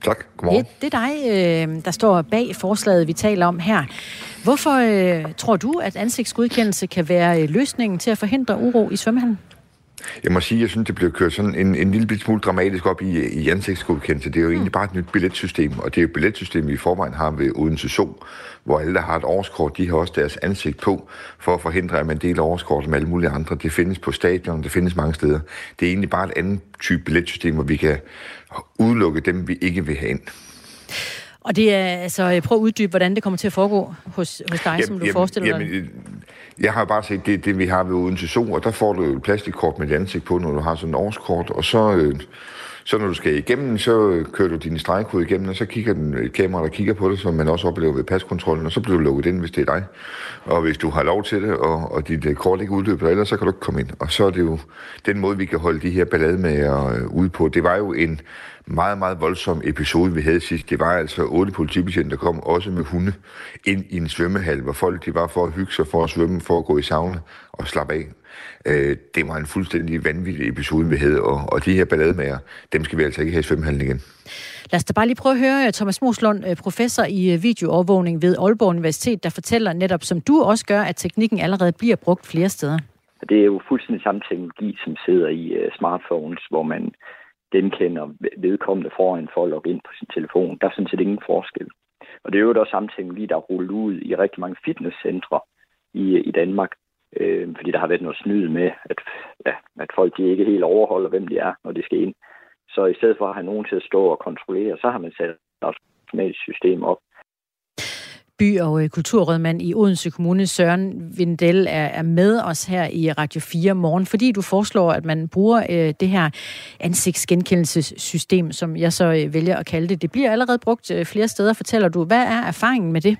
Tak. Godmorgen. Det, det er dig, øh, der står bag forslaget, vi taler om her. Hvorfor tror du, at ansigtsgodkendelse kan være løsningen til at forhindre uro i svømmehallen? Jeg må sige, jeg synes, det bliver kørt sådan en, en lille smule dramatisk op i, i ansigtsgodkendelse. Det er jo mm. egentlig bare et nyt billetsystem, og det er jo et billetsystem, vi i forvejen har ved Odense Zoo, hvor alle, der har et årskort, de har også deres ansigt på, for at forhindre, at man deler årskort med alle mulige andre. Det findes på stadion, det findes mange steder. Det er egentlig bare et andet type billetsystem, hvor vi kan udelukke dem, vi ikke vil have ind. Og det er, altså, prøv at uddybe, hvordan det kommer til at foregå hos, hos dig, jamen, som du jamen, forestiller jamen, dig. Jeg har bare set det, det vi har ved Odense Zoo, og der får du et plastikkort med dit ansigt på, når du har sådan et årskort, og så, øh, så når du skal igennem, så kører du din stregkode igennem, og så kigger den et kamera, der kigger på det, som man også oplever ved paskontrollen, og så bliver du lukket ind, hvis det er dig. Og hvis du har lov til det, og, og dit øh, kort ikke udløber, ellers så kan du ikke komme ind. Og så er det jo den måde, vi kan holde de her ballade med øh, ude på. Det var jo en meget, meget voldsom episode, vi havde sidst. Det var altså otte politibetjente, der kom også med hunde ind i en svømmehal, hvor folk de var for at hygge sig, for at svømme, for at gå i sauna og slappe af. Øh, det var en fuldstændig vanvittig episode, vi havde, og, og de her ballademager, dem skal vi altså ikke have i svømmehallen igen. Lad os da bare lige prøve at høre øh, Thomas Moslund, øh, professor i videoovervågning ved Aalborg Universitet, der fortæller netop, som du også gør, at teknikken allerede bliver brugt flere steder. Det er jo fuldstændig samme teknologi, som sidder i smartphones, hvor man genkender vedkommende foran for at logge ind på sin telefon. Der er sådan set ingen forskel. Og det er jo også samme teknologi, der er rullet ud i rigtig mange fitnesscentre i, i Danmark. Øh, fordi der har været noget snyd med, at, ja, at folk de ikke helt overholder, hvem de er, når de skal ind. Så i stedet for at have nogen til at stå og kontrollere, så har man sat et automatisk system op, by- og øh, kulturrådmand i Odense Kommune, Søren Vindel, er, er med os her i Radio 4 morgen, fordi du foreslår, at man bruger øh, det her ansigtsgenkendelsessystem, som jeg så øh, vælger at kalde det. Det bliver allerede brugt øh, flere steder, fortæller du. Hvad er erfaringen med det?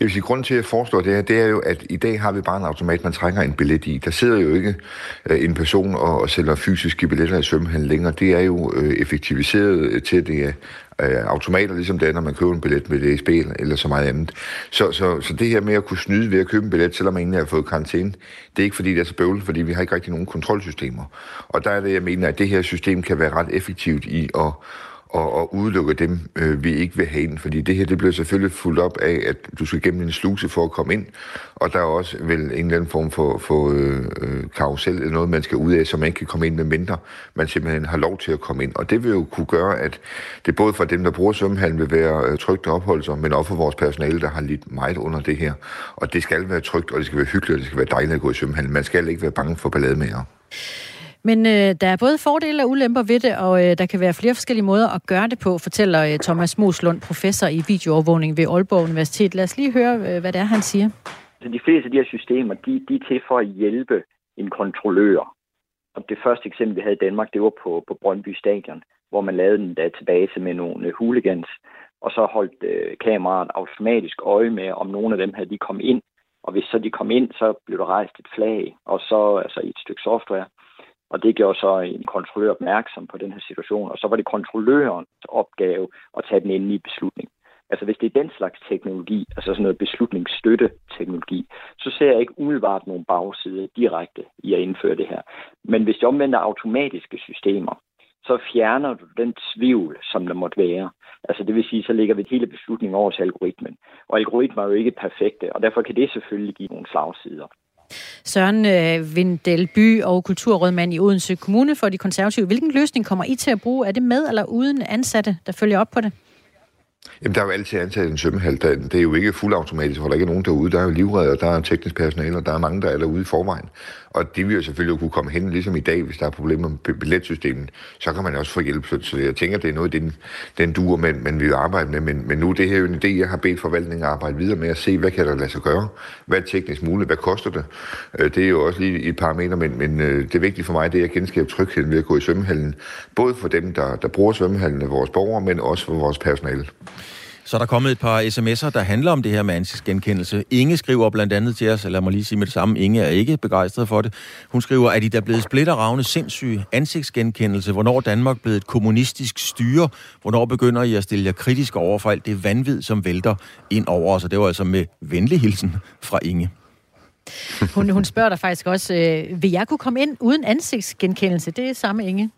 Jeg vil sige, grunden til, at jeg foreslår det her, det er jo, at i dag har vi bare en automat, man trækker en billet i. Der sidder jo ikke øh, en person og, og sælger fysiske billetter i svømmehallen længere. Det er jo øh, effektiviseret til det øh, automater, ligesom det er, når man køber en billet med DSB spil eller så meget andet. Så, så, så det her med at kunne snyde ved at købe en billet, selvom man egentlig har fået karantæne, det er ikke fordi, det er så bøvlet, fordi vi har ikke rigtig nogen kontrolsystemer. Og der er det, jeg mener, at det her system kan være ret effektivt i at og, og udelukke dem, øh, vi ikke vil have ind. Fordi det her, det bliver selvfølgelig fuldt op af, at du skal gennem en sluse for at komme ind, og der er også vel en eller anden form for, for øh, øh karusel eller noget, man skal ud af, så man ikke kan komme ind med mindre, man simpelthen har lov til at komme ind. Og det vil jo kunne gøre, at det både for dem, der bruger svømmehallen, vil være øh, trygt at opholde sig, men også for vores personale, der har lidt meget under det her. Og det skal være trygt, og det skal være hyggeligt, og det skal være dejligt at gå i svømmehallen. Man skal ikke være bange for ballade. Men øh, der er både fordele og ulemper ved det, og øh, der kan være flere forskellige måder at gøre det på, fortæller øh, Thomas Moslund, professor i videoovervågning ved Aalborg Universitet. Lad os lige høre, øh, hvad det er, han siger. Altså, de fleste af de her systemer, de, de er til for at hjælpe en kontrollør. Og det første eksempel, vi havde i Danmark, det var på, på Brøndby Stadion, hvor man lavede en database med nogle øh, hooligans, og så holdt øh, kameraet automatisk øje med, om nogle af dem havde de kom ind. Og hvis så de kom ind, så blev der rejst et flag, og så altså et stykke software, og det gjorde så en kontrollør opmærksom på den her situation, og så var det kontrollørens opgave at tage den endelige beslutning. Altså hvis det er den slags teknologi, altså sådan noget beslutningsstøtte-teknologi, så ser jeg ikke umiddelbart nogen bagside direkte i at indføre det her. Men hvis det omvender automatiske systemer, så fjerner du den tvivl, som der måtte være. Altså det vil sige, så ligger vi hele beslutningen over til algoritmen. Og algoritmer er jo ikke perfekte, og derfor kan det selvfølgelig give nogle slagsider. Søren øh, Vindelby og kulturrådmand i Odense Kommune for de konservative. Hvilken løsning kommer I til at bruge? Er det med eller uden ansatte, der følger op på det? Jamen, der er jo altid ansat en svømmehal. Det er jo ikke fuldautomatisk, for der er ikke nogen derude. Der er jo livredder, der er teknisk personale, og der er mange, der er derude i forvejen. Og de vil jo selvfølgelig kunne komme hen, ligesom i dag, hvis der er problemer med billetsystemet. Så kan man også få hjælp. Så jeg tænker, det er noget, den, den duer, men, men vi vil arbejde med. Men, men nu det her er jo en idé, jeg har bedt forvaltningen at arbejde videre med at se, hvad kan der lade sig gøre? Hvad er teknisk muligt? Hvad koster det? Øh, det er jo også lige et par meter, men, men øh, det vigtige for mig, det er at genskabe trygheden ved at gå i svømmehallen. Både for dem, der, der bruger svømmehallen, vores borgere, men også for vores personale. Så er der kommet et par sms'er, der handler om det her med ansigtsgenkendelse. Inge skriver blandt andet til os, eller lad mig lige sige med det samme, Inge er ikke begejstret for det. Hun skriver, at I der blevet splitteravne sindssyge ansigtsgenkendelse? Hvornår Danmark blevet et kommunistisk styre? Hvornår begynder I at stille jer kritisk over for alt det vanvid, som vælter ind over os? Og det var altså med venlig hilsen fra Inge. Hun, hun spørger dig faktisk også, øh, vil jeg kunne komme ind uden ansigtsgenkendelse? Det er samme Inge.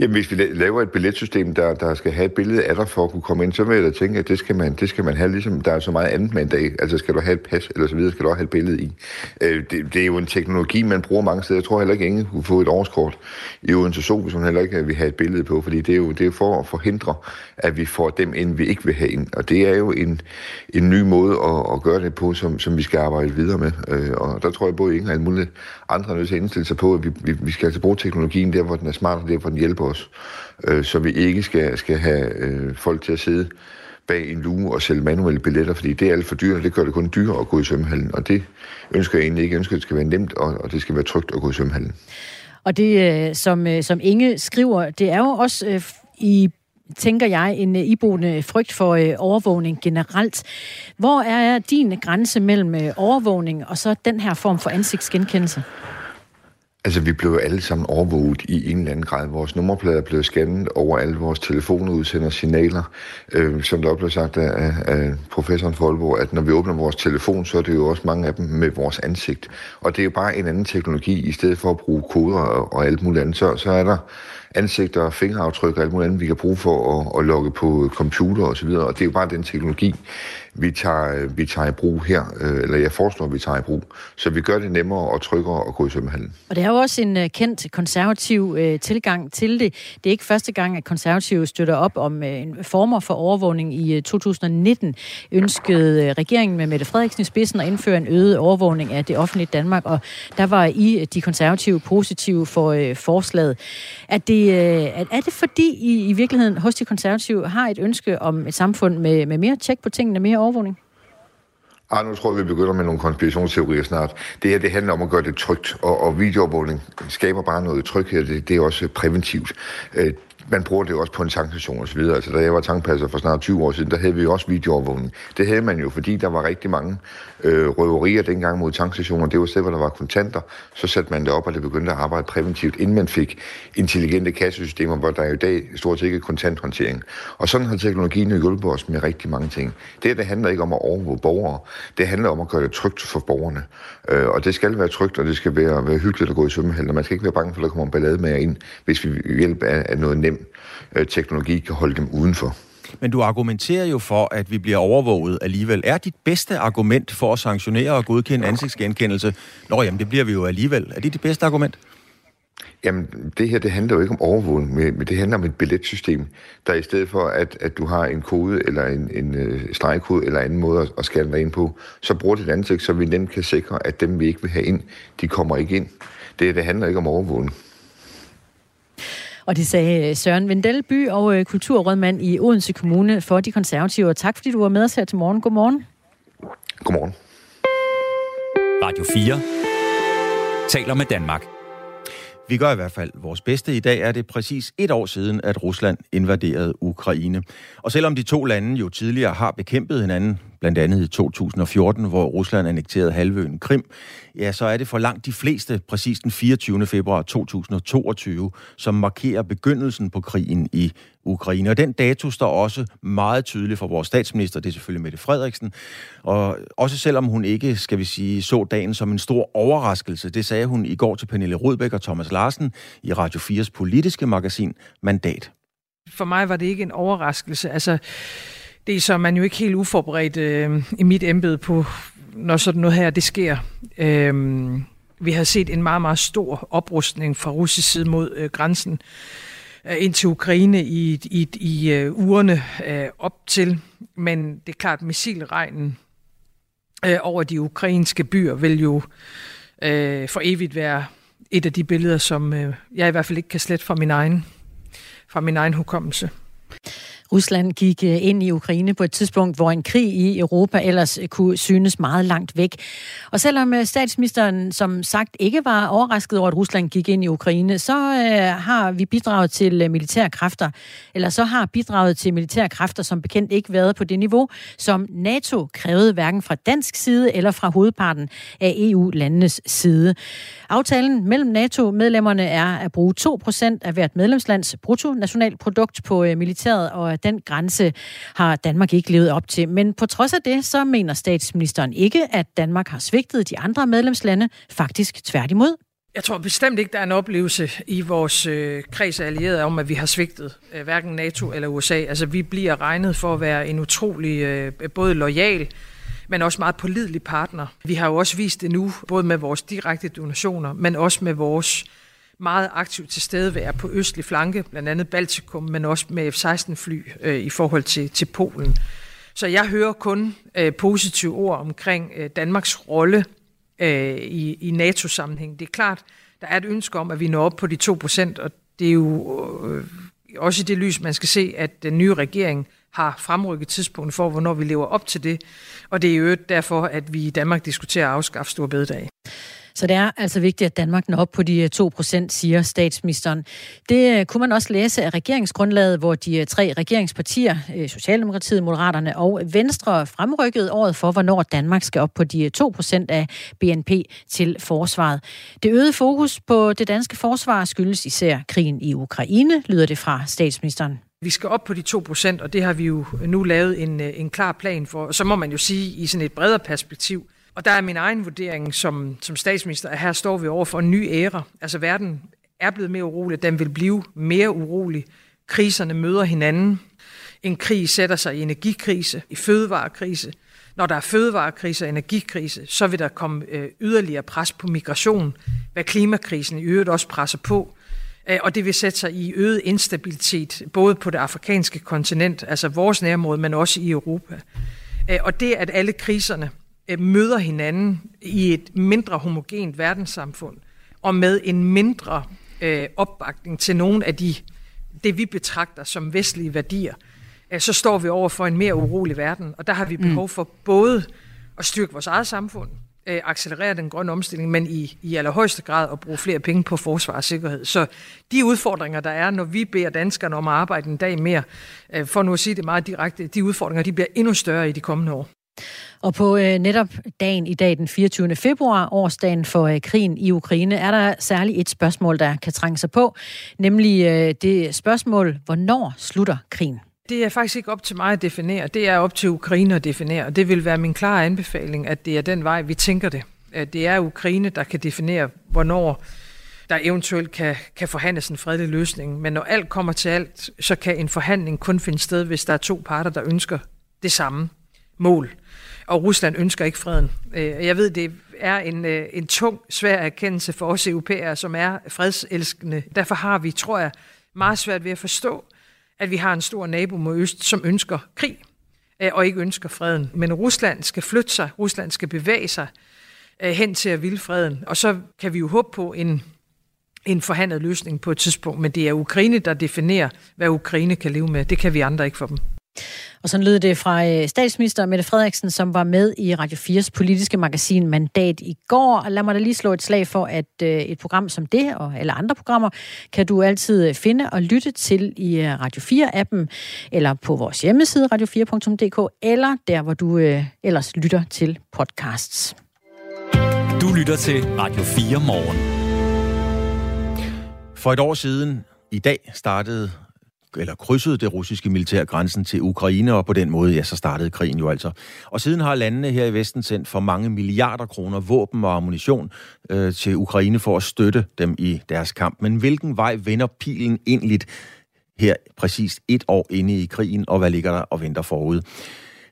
Jamen, hvis vi laver et billetsystem, der, der skal have et billede af dig for at kunne komme ind, så vil jeg da tænke, at det skal man, det skal man have, ligesom der er så meget andet med en dag. Altså, skal du have et pas, eller så videre, skal du også have et billede i. Øh, det, det, er jo en teknologi, man bruger mange steder. Jeg tror heller ikke, at ingen kunne få et årskort i Odense Zoo, hvis hun heller ikke øh, vil have et billede på, fordi det er jo det er for at forhindre, at vi får dem ind, vi ikke vil have ind. Og det er jo en, en ny måde at, at gøre det på, som, som vi skal arbejde videre med. Øh, og der tror jeg både ingen og alle mulige andre er nødt til at indstille sig på, at vi, vi, vi skal altså bruge teknologien der, hvor den er smart, og der, hvor den hjælper os. Øh, så vi ikke skal, skal have øh, folk til at sidde bag en luge og sælge manuelle billetter, fordi det er alt for dyrt, og det gør det kun dyrere at gå i svømmehallen. Og det ønsker jeg egentlig ikke. Jeg ønsker, at det skal være nemt, og, og det skal være trygt at gå i svømmehallen. Og det, øh, som, øh, som Inge skriver, det er jo også øh, i tænker jeg, en øh, iboende frygt for øh, overvågning generelt. Hvor er din grænse mellem øh, overvågning og så den her form for ansigtsgenkendelse? Altså, vi blev alle sammen overvåget i en eller anden grad. Vores nummerplader blev scannet over alle vores telefoner udsender signaler. Øh, som der også blev sagt af, af professoren for at når vi åbner vores telefon, så er det jo også mange af dem med vores ansigt. Og det er jo bare en anden teknologi. I stedet for at bruge koder og, og alt muligt andet, så, så er der ansigter og fingeraftryk og alt muligt andet, vi kan bruge for at, at logge på computer osv. Og, og det er jo bare den teknologi, vi tager, vi tager i brug her, øh, eller jeg foreslår, at vi tager i brug. Så vi gør det nemmere og tryggere at gå i svømmehallen. Og det er jo også en øh, kendt konservativ øh, tilgang til det. Det er ikke første gang, at konservative støtter op om en former for overvågning. I 2019 ønskede regeringen med Mette Frederiksen i spidsen at indføre en øget overvågning af det offentlige Danmark, og der var I, de konservative, positive for forslaget. Er det, er det fordi I i virkeligheden hos de konservative har et ønske om et samfund med, med mere tjek på tingene, mere overvågning? Ah, nu tror jeg, vi begynder med nogle konspirationsteorier snart. Det her, det handler om at gøre det trygt, og, og videoovervågning skaber bare noget tryghed. Det, det er også præventivt. Øh, man bruger det jo også på en tankstation og så videre. Altså, da jeg var tankpasser for snart 20 år siden, der havde vi jo også videoovervågning. Det havde man jo, fordi der var rigtig mange øh, røverier dengang mod tankstationer. Det var sted, hvor der var kontanter. Så satte man det op, og det begyndte at arbejde præventivt, inden man fik intelligente kassesystemer, hvor der jo i dag stort set ikke er kontanthåndtering. Og sådan har teknologien jo hjulpet os med rigtig mange ting. Det det handler ikke om at overvåge borgere. Det handler om at gøre det trygt for borgerne. Øh, og det skal være trygt, og det skal være, være hyggeligt at gå i svømmehallen. Man skal ikke være bange for, at der kommer en ballade med ind, hvis vi hjælp af, af noget nemt øh, teknologi kan holde dem udenfor. Men du argumenterer jo for, at vi bliver overvåget alligevel. Er dit bedste argument for at sanktionere og godkende ansigtsgenkendelse? Nå jamen, det bliver vi jo alligevel. Er det dit bedste argument? Jamen, det her, det handler jo ikke om overvågning, men det handler om et billetsystem, der i stedet for, at, at du har en kode eller en, en uh, stregkode eller anden måde at, at scanne dig ind på, så bruger dit ansigt, så vi nemt kan sikre, at dem, vi ikke vil have ind, de kommer ikke ind. Det, det handler ikke om overvågning. Og det sagde øh, Søren Vendelby og øh, kulturrådmand i Odense Kommune for de konservative. Og tak fordi du var med os her til morgen. Godmorgen. Godmorgen. Radio 4 taler med Danmark. Vi gør i hvert fald vores bedste. I dag er det præcis et år siden, at Rusland invaderede Ukraine. Og selvom de to lande jo tidligere har bekæmpet hinanden blandt andet i 2014, hvor Rusland annekterede halvøen Krim, ja, så er det for langt de fleste præcis den 24. februar 2022, som markerer begyndelsen på krigen i Ukraine. Og den dato står også meget tydeligt for vores statsminister, det er selvfølgelig Mette Frederiksen. Og også selvom hun ikke, skal vi sige, så dagen som en stor overraskelse, det sagde hun i går til Pernille Rudbæk og Thomas Larsen i Radio 4's politiske magasin Mandat. For mig var det ikke en overraskelse. Altså, det er så man jo ikke helt uforberedt øh, i mit embede på, når sådan noget her det sker. Øh, vi har set en meget, meget stor oprustning fra russisk side mod øh, grænsen øh, ind til Ukraine i, i, i øh, ugerne øh, op til. Men det er klart, at missilregnen øh, over de ukrainske byer vil jo øh, for evigt være et af de billeder, som øh, jeg i hvert fald ikke kan slette fra min egen, fra min egen hukommelse. Rusland gik øh, ind i Ukraine på et tidspunkt, hvor en krig i Europa ellers øh, kunne synes meget langt væk. Og selvom øh, statsministeren som sagt ikke var overrasket over, at Rusland gik ind i Ukraine, så har vi bidraget til militære kræfter, eller så har bidraget til militære kræfter som bekendt ikke været på det niveau, som NATO krævede hverken fra dansk side eller fra hovedparten af EU-landenes side. Aftalen mellem NATO-medlemmerne er at bruge 2% af hvert medlemslands bruttonationalprodukt på militæret, og den grænse har Danmark ikke levet op til. Men på trods af det, så mener statsministeren ikke, at Danmark har svigtet de andre medlemslande, faktisk tværtimod. Jeg tror bestemt ikke, der er en oplevelse i vores øh, kreds af allierede om, at vi har svigtet øh, hverken NATO eller USA. Altså, vi bliver regnet for at være en utrolig øh, både lojal, men også meget pålidelig partner. Vi har jo også vist det nu, både med vores direkte donationer, men også med vores meget aktivt til stedevær på østlig flanke, blandt andet Baltikum, men også med F-16-fly øh, i forhold til, til Polen. Så jeg hører kun øh, positive ord omkring øh, Danmarks rolle øh, i, i NATO-sammenhæng. Det er klart, der er et ønske om, at vi når op på de 2%, og det er jo øh, også i det lys, man skal se, at den nye regering har fremrykket tidspunktet for, hvornår vi lever op til det. Og det er jo derfor, at vi i Danmark diskuterer at afskaffe store bededag. Så det er altså vigtigt, at Danmark når op på de øh, 2 procent, siger statsministeren. Det øh, kunne man også læse af regeringsgrundlaget, hvor de øh, tre regeringspartier, Socialdemokratiet, Moderaterne og Venstre, fremrykkede året for, hvornår Danmark skal op på de 2 procent af BNP til forsvaret. Det øgede fokus på det danske forsvar skyldes især krigen i Ukraine, lyder det fra statsministeren. Vi skal op på de 2 procent, og det har vi jo nu lavet en, en klar plan for. Så må man jo sige i sådan et bredere perspektiv, og der er min egen vurdering som, som statsminister, at her står vi over for en ny æra. Altså verden er blevet mere urolig, den vil blive mere urolig. Kriserne møder hinanden. En krig sætter sig i energikrise, i fødevarekrise. Når der er fødevarekrise og energikrise, så vil der komme øh, yderligere pres på migration, hvad klimakrisen i øvrigt også presser på. Øh, og det vil sætte sig i øget instabilitet, både på det afrikanske kontinent, altså vores nærområde, men også i Europa. Øh, og det, at alle kriserne Øh, møder hinanden i et mindre homogent verdenssamfund, og med en mindre øh, opbakning til nogle af de, det vi betragter som vestlige værdier, øh, så står vi over for en mere urolig verden. Og der har vi behov mm. for både at styrke vores eget samfund, øh, accelerere den grønne omstilling, men i, i allerhøjeste grad at bruge flere penge på forsvar og sikkerhed. Så de udfordringer, der er, når vi beder danskerne om at arbejde en dag mere, øh, for nu at sige det meget direkte, de udfordringer, de bliver endnu større i de kommende år. Og på øh, netop dagen i dag, den 24. februar, årsdagen for øh, krigen i Ukraine, er der særligt et spørgsmål, der kan trænge sig på, nemlig øh, det spørgsmål, hvornår slutter krigen? Det er faktisk ikke op til mig at definere, det er op til Ukraine at definere, og det vil være min klare anbefaling, at det er den vej, vi tænker det. At Det er Ukraine, der kan definere, hvornår der eventuelt kan, kan forhandles en fredelig løsning. Men når alt kommer til alt, så kan en forhandling kun finde sted, hvis der er to parter, der ønsker det samme mål og Rusland ønsker ikke freden. Øh, jeg ved, det er en, øh, en tung, svær erkendelse for os europæere, som er fredselskende. Derfor har vi, tror jeg, meget svært ved at forstå, at vi har en stor nabo mod øst, som ønsker krig øh, og ikke ønsker freden. Men Rusland skal flytte sig, Rusland skal bevæge sig hen til at ville freden, og så kan vi jo håbe på en, en forhandlet løsning på et tidspunkt, men det er Ukraine, der definerer, hvad Ukraine kan leve med. Det kan vi andre ikke for dem. Og sådan lød det fra øh, statsminister Mette Frederiksen, som var med i Radio 4's politiske magasin Mandat i går. Og lad mig da lige slå et slag for, at øh, et program som det, og alle andre programmer, kan du altid øh, finde og lytte til i Radio 4-appen, eller på vores hjemmeside radio4.dk, eller der, hvor du ellers lytter til podcasts. Du lytter til Radio 4 morgen. For et år siden i dag startede eller krydsede det russiske militær grænsen til Ukraine, og på den måde, ja, så startede krigen jo altså. Og siden har landene her i Vesten sendt for mange milliarder kroner våben og ammunition øh, til Ukraine for at støtte dem i deres kamp. Men hvilken vej vender pilen egentlig her præcis et år inde i krigen, og hvad ligger der og venter forud?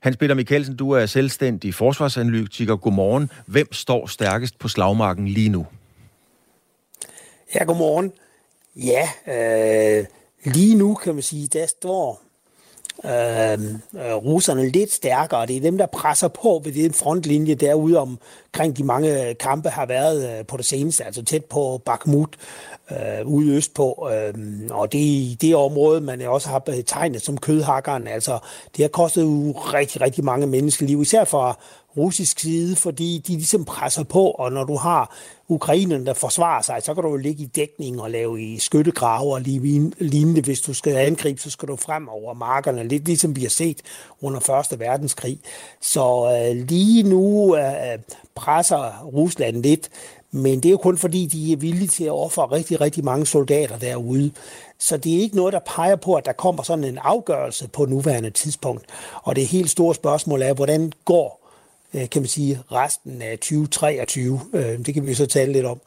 Hans Peter Mikkelsen, du er selvstændig forsvarsanalytiker. Godmorgen. Hvem står stærkest på slagmarken lige nu? Ja, godmorgen. Ja, øh, Lige nu kan man sige, der står øh, øh, russerne lidt stærkere. Det er dem, der presser på ved den frontlinje derude omkring de mange kampe har været øh, på det seneste, altså tæt på Bakhmut øh, ude østpå. Øh, og det er det område, man også har betegnet som kødhakkeren. Altså, det har kostet jo rigtig, rigtig mange menneskeliv, især for russisk side, fordi de ligesom presser på, og når du har ukrainerne, der forsvarer sig, så kan du jo ligge i dækning og lave i skyttegrave og lignende. Hvis du skal angribe, så skal du frem over markerne, lidt ligesom vi har set under Første Verdenskrig. Så øh, lige nu øh, øh, presser Rusland lidt, men det er jo kun fordi, de er villige til at ofre rigtig, rigtig mange soldater derude. Så det er ikke noget, der peger på, at der kommer sådan en afgørelse på nuværende tidspunkt. Og det helt store spørgsmål er, hvordan går Øh, kan man sige, resten af 2023. Øh, det kan vi så tale lidt om.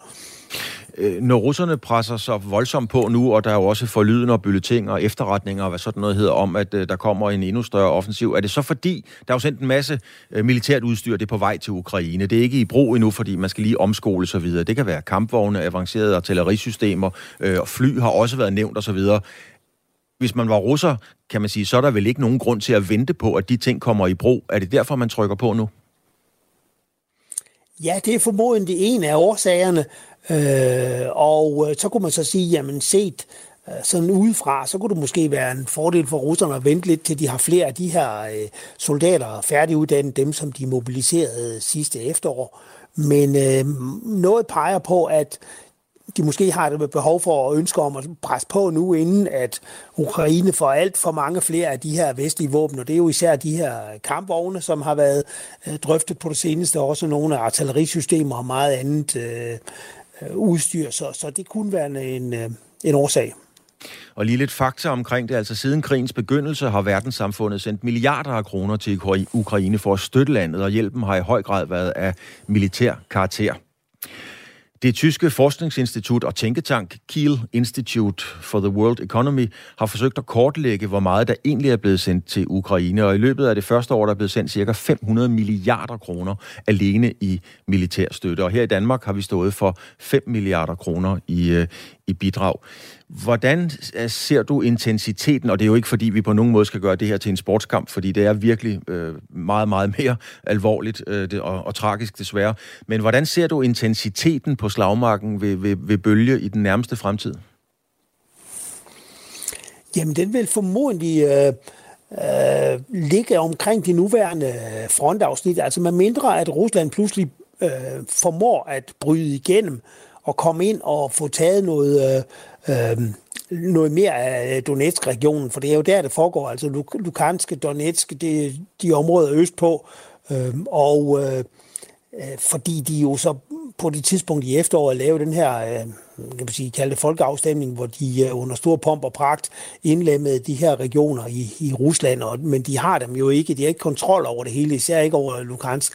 Øh, når russerne presser så voldsomt på nu, og der er jo også forlyden og bulletin og efterretninger og hvad sådan noget hedder om, at der kommer en endnu større offensiv, er det så fordi, der er jo sendt en masse militært udstyr, det er på vej til Ukraine. Det er ikke i brug endnu, fordi man skal lige omskole sig videre. Det kan være kampvogne, avancerede artillerisystemer, og fly har også været nævnt osv hvis man var russer, kan man sige, så er der vel ikke nogen grund til at vente på, at de ting kommer i brug. Er det derfor, man trykker på nu? Ja, det er formodentlig en af årsagerne. Øh, og øh, så kunne man så sige, jamen set øh, sådan udefra, så kunne det måske være en fordel for russerne at vente lidt til de har flere af de her øh, soldater færdiguddannet, dem som de mobiliserede sidste efterår. Men øh, noget peger på, at de måske har et behov for og ønsker om at presse på nu, inden at Ukraine får alt for mange flere af de her vestlige våben, og det er jo især de her kampvogne, som har været øh, drøftet på det seneste, også nogle af artillerisystemer og meget andet øh, øh udstyr, så, så det kunne være en, øh, en årsag. Og lige lidt fakta omkring det. Altså siden krigens begyndelse har verdenssamfundet sendt milliarder af kroner til Ukraine for at støtte landet, og hjælpen har i høj grad været af militær karakter. Det tyske forskningsinstitut og tænketank Kiel Institute for the World Economy har forsøgt at kortlægge, hvor meget der egentlig er blevet sendt til Ukraine, og i løbet af det første år der er blevet sendt ca. 500 milliarder kroner alene i militærstøtte. Og her i Danmark har vi stået for 5 milliarder kroner i, øh, i bidrag. Hvordan øh, ser du intensiteten, og det er jo ikke fordi, vi på nogen måde skal gøre det her til en sportskamp, fordi det er virkelig øh, meget, meget mere alvorligt øh, det, og, og tragisk desværre. Men hvordan ser du intensiteten på slagmarken ved, ved, ved bølge i den nærmeste fremtid? Jamen, den vil formodentlig øh, øh, ligge omkring de nuværende øh, frontafsnit. Altså med mindre, at Rusland pludselig øh, formår at bryde igennem og komme ind og få taget noget, øh, øh, noget mere af Donetsk-regionen, for det er jo der, det foregår. Altså Lukanske, Donetsk, det er de områder østpå, øh, og øh, øh, fordi de jo så på det tidspunkt i efteråret lavede den her, øh, kan man sige, kalde det folkeafstemning, hvor de øh, under stor pomp og pragt indlemmede de her regioner i, i Rusland, og, men de har dem jo ikke, de har ikke kontrol over det hele, især ikke over Lukansk.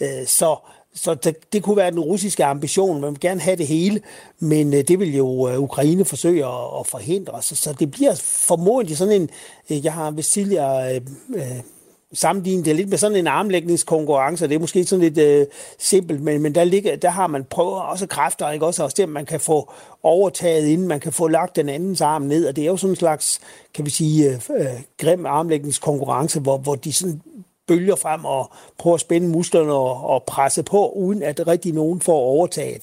Øh, så så det, det kunne være den russiske ambition. Man vil gerne have det hele, men øh, det vil jo øh, Ukraine forsøge at, at forhindre. Så, så det bliver formodentlig sådan en, øh, jeg har vist tidligere øh, øh, sammenlignet det lidt med sådan en armlægningskonkurrence. Det er måske sådan lidt øh, simpelt, men, men der, ligger, der har man prøvet også kræfter, ikke? også at man kan få overtaget, inden man kan få lagt den andens arm ned. Og det er jo sådan en slags, kan vi sige, øh, øh grim armlægningskonkurrence, hvor, hvor de sådan bølger frem og prøver at spænde musklerne og, og presse på, uden at rigtig nogen får overtaget.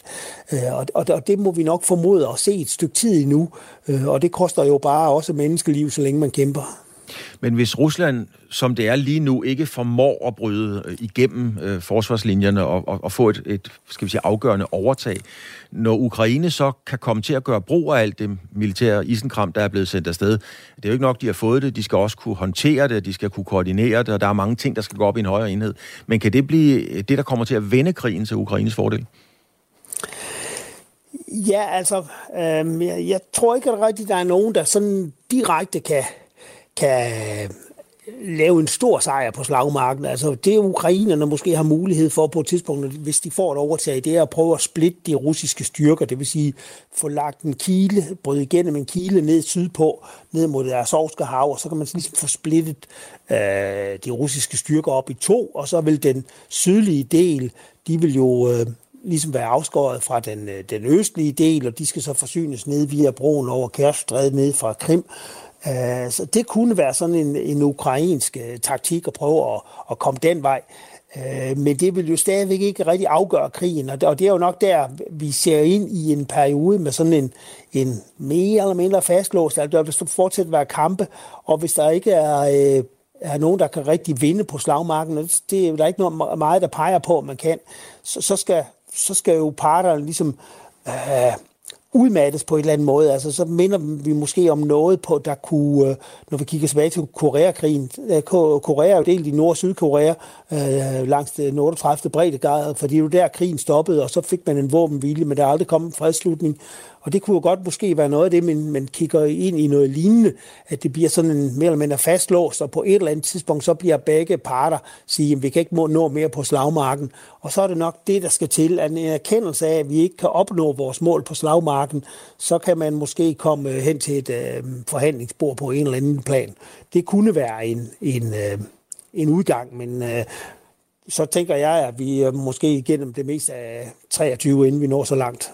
Øh, og, og, og det må vi nok formode at se et stykke tid endnu, øh, og det koster jo bare også menneskeliv, så længe man kæmper. Men hvis Rusland, som det er lige nu, ikke formår at bryde øh, igennem øh, forsvarslinjerne og, og, og få et, et skal vi sige, afgørende overtag, når Ukraine så kan komme til at gøre brug af alt det militære isenkram, der er blevet sendt afsted, det er jo ikke nok, de har fået det, de skal også kunne håndtere det, de skal kunne koordinere det, og der er mange ting, der skal gå op i en højere enhed. Men kan det blive det, der kommer til at vende krigen til Ukraines fordel? Ja, altså, øh, jeg, jeg tror ikke at rigtigt, der er nogen, der sådan direkte kan, kan lave en stor sejr på slagmarken. Altså det ukrainerne måske har mulighed for på et tidspunkt, hvis de får et overtag, det er at prøve at splitte de russiske styrker, det vil sige få lagt en kile, bryde igennem en kile ned sydpå, ned mod det Azovske hav, og så kan man ligesom få splittet øh, de russiske styrker op i to, og så vil den sydlige del, de vil jo øh, ligesom være afskåret fra den, øh, den østlige del, og de skal så forsynes ned via broen over Kærstrædet ned fra Krim. Øh, så det kunne være sådan en, en ukrainsk øh, taktik at prøve at, at komme den vej. Øh, men det vil jo stadigvæk ikke rigtig afgøre krigen, og det er jo nok der, vi ser ind i en periode med sådan en, en mere eller mindre fastlåst, altså der vil fortsat være kampe, og hvis der ikke er, er nogen, der kan rigtig vinde på slagmarken, det er der ikke noget meget, der peger på, at man kan, så, så skal så skal jo parterne ligesom øh, udmattes på en eller anden måde. Altså, så minder vi måske om noget på, der kunne, øh, når vi kigger tilbage til Koreakrigen. Øh, Korea er jo delt i Nord- og Sydkorea øh, langs det 38. breddegrad, fordi det var der, krigen stoppede, og så fik man en våbenhvile, men der er aldrig kommet en fredslutning. Og det kunne jo godt måske være noget af det, men man kigger ind i noget lignende, at det bliver sådan en mere eller mindre fastlåst, og på et eller andet tidspunkt, så bliver begge parter sige, at vi kan ikke nå mere på slagmarken. Og så er det nok det, der skal til, at en erkendelse af, at vi ikke kan opnå vores mål på slagmarken, så kan man måske komme øh, hen til et øh, forhandlingsbord på en eller anden plan. Det kunne være en, en, øh, en udgang, men øh, så tænker jeg, at vi øh, måske igennem det meste af 23, inden vi når så langt.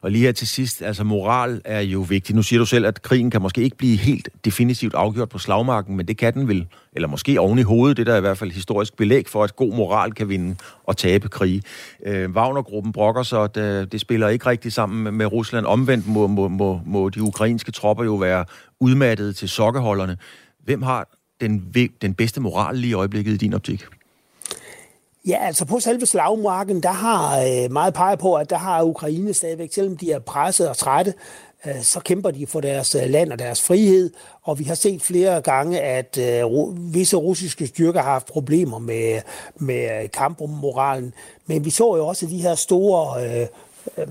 Og lige her til sidst, altså moral er jo vigtig. Nu siger du selv, at krigen kan måske ikke blive helt definitivt afgjort på slagmarken, men det kan den vel, eller måske oven i hovedet, det der er i hvert fald historisk belæg for, at god moral kan vinde og tabe krig. Øh, Wagner-gruppen brokker så, at øh, det spiller ikke rigtig sammen med Rusland. Omvendt må, må, må, må de ukrainske tropper jo være udmattede til sokkeholderne. Hvem har den, den bedste moral lige i øjeblikket i din optik? Ja, altså på selve slagmarken, der har øh, meget peget på, at der har Ukraine stadigvæk, selvom de er presset og trætte, øh, så kæmper de for deres øh, land og deres frihed. Og vi har set flere gange, at øh, visse russiske styrker har haft problemer med, med kampmoralen. Men vi så jo også de her store øh, øh,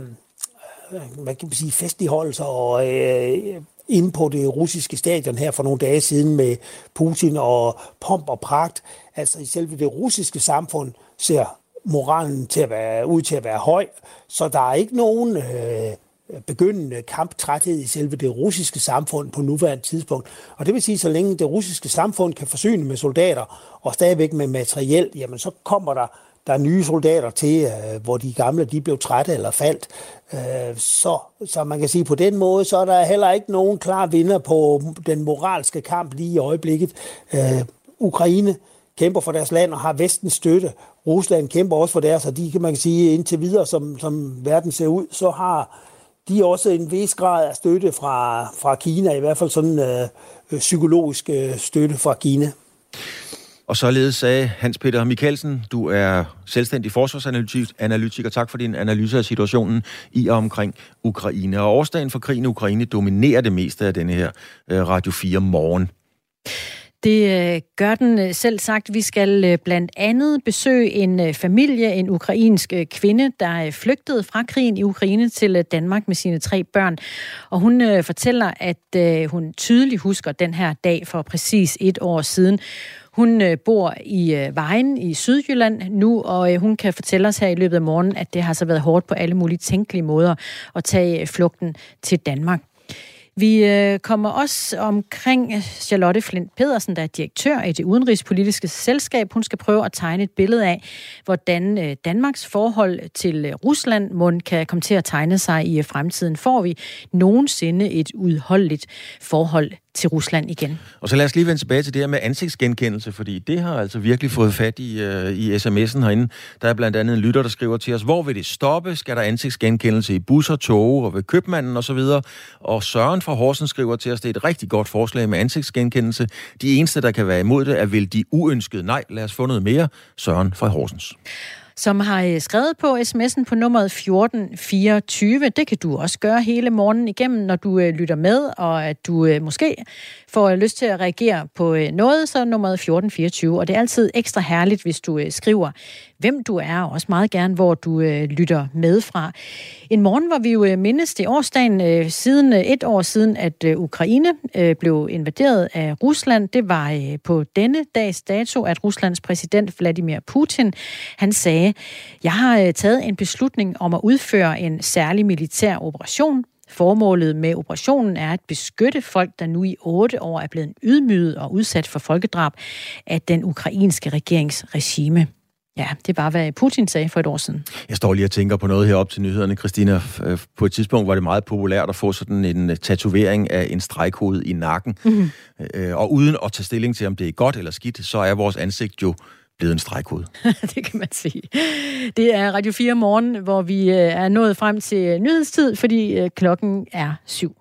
hvad kan man sige, festligholdelser og øh, inde på det russiske stadion her for nogle dage siden med Putin og pomp og pragt. Altså i selve det russiske samfund ser moralen til at være, ud til at være høj, så der er ikke nogen øh, begyndende kamptræthed i selve det russiske samfund på nuværende tidspunkt. Og det vil sige, så længe det russiske samfund kan forsyne med soldater og stadigvæk med materiel, jamen så kommer der der er nye soldater til, øh, hvor de gamle de blev trætte eller faldt. Øh, så, så man kan sige, på den måde, så er der heller ikke nogen klar vinder på den moralske kamp lige i øjeblikket. Øh, Ukraine kæmper for deres land og har vestens støtte. Rusland kæmper også for deres, og de kan man kan sige indtil videre, som, som verden ser ud, så har de også en vis grad af støtte fra, fra Kina, i hvert fald sådan øh, psykologisk øh, støtte fra Kina. Og således sagde Hans Peter Mikkelsen, du er selvstændig forsvarsanalytiker. Tak for din analyse af situationen i og omkring Ukraine. Og årsdagen for krigen i Ukraine dominerer det meste af denne her øh, Radio 4 morgen. Det øh, gør den øh, selv sagt. Vi skal blandt andet besøge en familie, en ukrainsk kvinde, der flygtede fra krigen i Ukraine til Danmark med sine tre børn. Og hun fortæller, at hun tydeligt husker den her dag for præcis et år siden. Hun øh, bor i øh, Vejen i Sydjylland nu, og øh, hun kan fortælle os her i løbet af morgenen, at det har så været hårdt på alle mulige tænkelige måder at tage øh, flugten til Danmark. Vi øh, kommer også omkring øh, Charlotte Flint Pedersen, der er direktør i det udenrigspolitiske selskab. Hun skal prøve at tegne et billede af, hvordan Danmarks forhold til Rusland mund kan komme til at tegne sig i fremtiden. Får vi nogensinde et udholdeligt forhold til Rusland igen. Og så lad os lige vende tilbage til det her med ansigtsgenkendelse, fordi det har altså virkelig fået fat i, øh, i sms'en herinde. Der er blandt andet en lytter, der skriver til os, hvor vil det stoppe? Skal der ansigtsgenkendelse i busser, tog og ved købmanden osv.? Og, og Søren fra Horsen skriver til os, det er et rigtig godt forslag med ansigtsgenkendelse. De eneste, der kan være imod det, er vel de uønskede. Nej, lad os få noget mere. Søren fra Horsens som har øh, skrevet på sms'en på nummeret 1424. Det kan du også gøre hele morgenen igennem, når du øh, lytter med, og at du øh, måske får lyst til at reagere på noget, så nummeret 1424. Og det er altid ekstra herligt, hvis du skriver, hvem du er, og også meget gerne, hvor du øh, lytter med fra. En morgen, hvor vi jo øh, mindes det årsdagen øh, siden et år siden, at Ukraine blev invaderet af Rusland. Det var på denne dags dato, at Ruslands præsident Vladimir Putin, han sagde, jeg har øh, taget en beslutning om at udføre en særlig militær operation. Formålet med operationen er at beskytte folk, der nu i otte år er blevet ydmyget og udsat for folkedrab af den ukrainske regeringsregime. Ja, det er bare, hvad Putin sagde for et år siden. Jeg står lige og tænker på noget herop til nyhederne, Christina. Øh, på et tidspunkt var det meget populært at få sådan en øh, tatovering af en stregkode i nakken. Mm-hmm. Og uden at tage stilling til, om det er godt eller skidt, så er vores ansigt jo blevet en stregkode. det kan man sige. Det er Radio 4 morgen, hvor vi er nået frem til nyhedstid, fordi klokken er syv.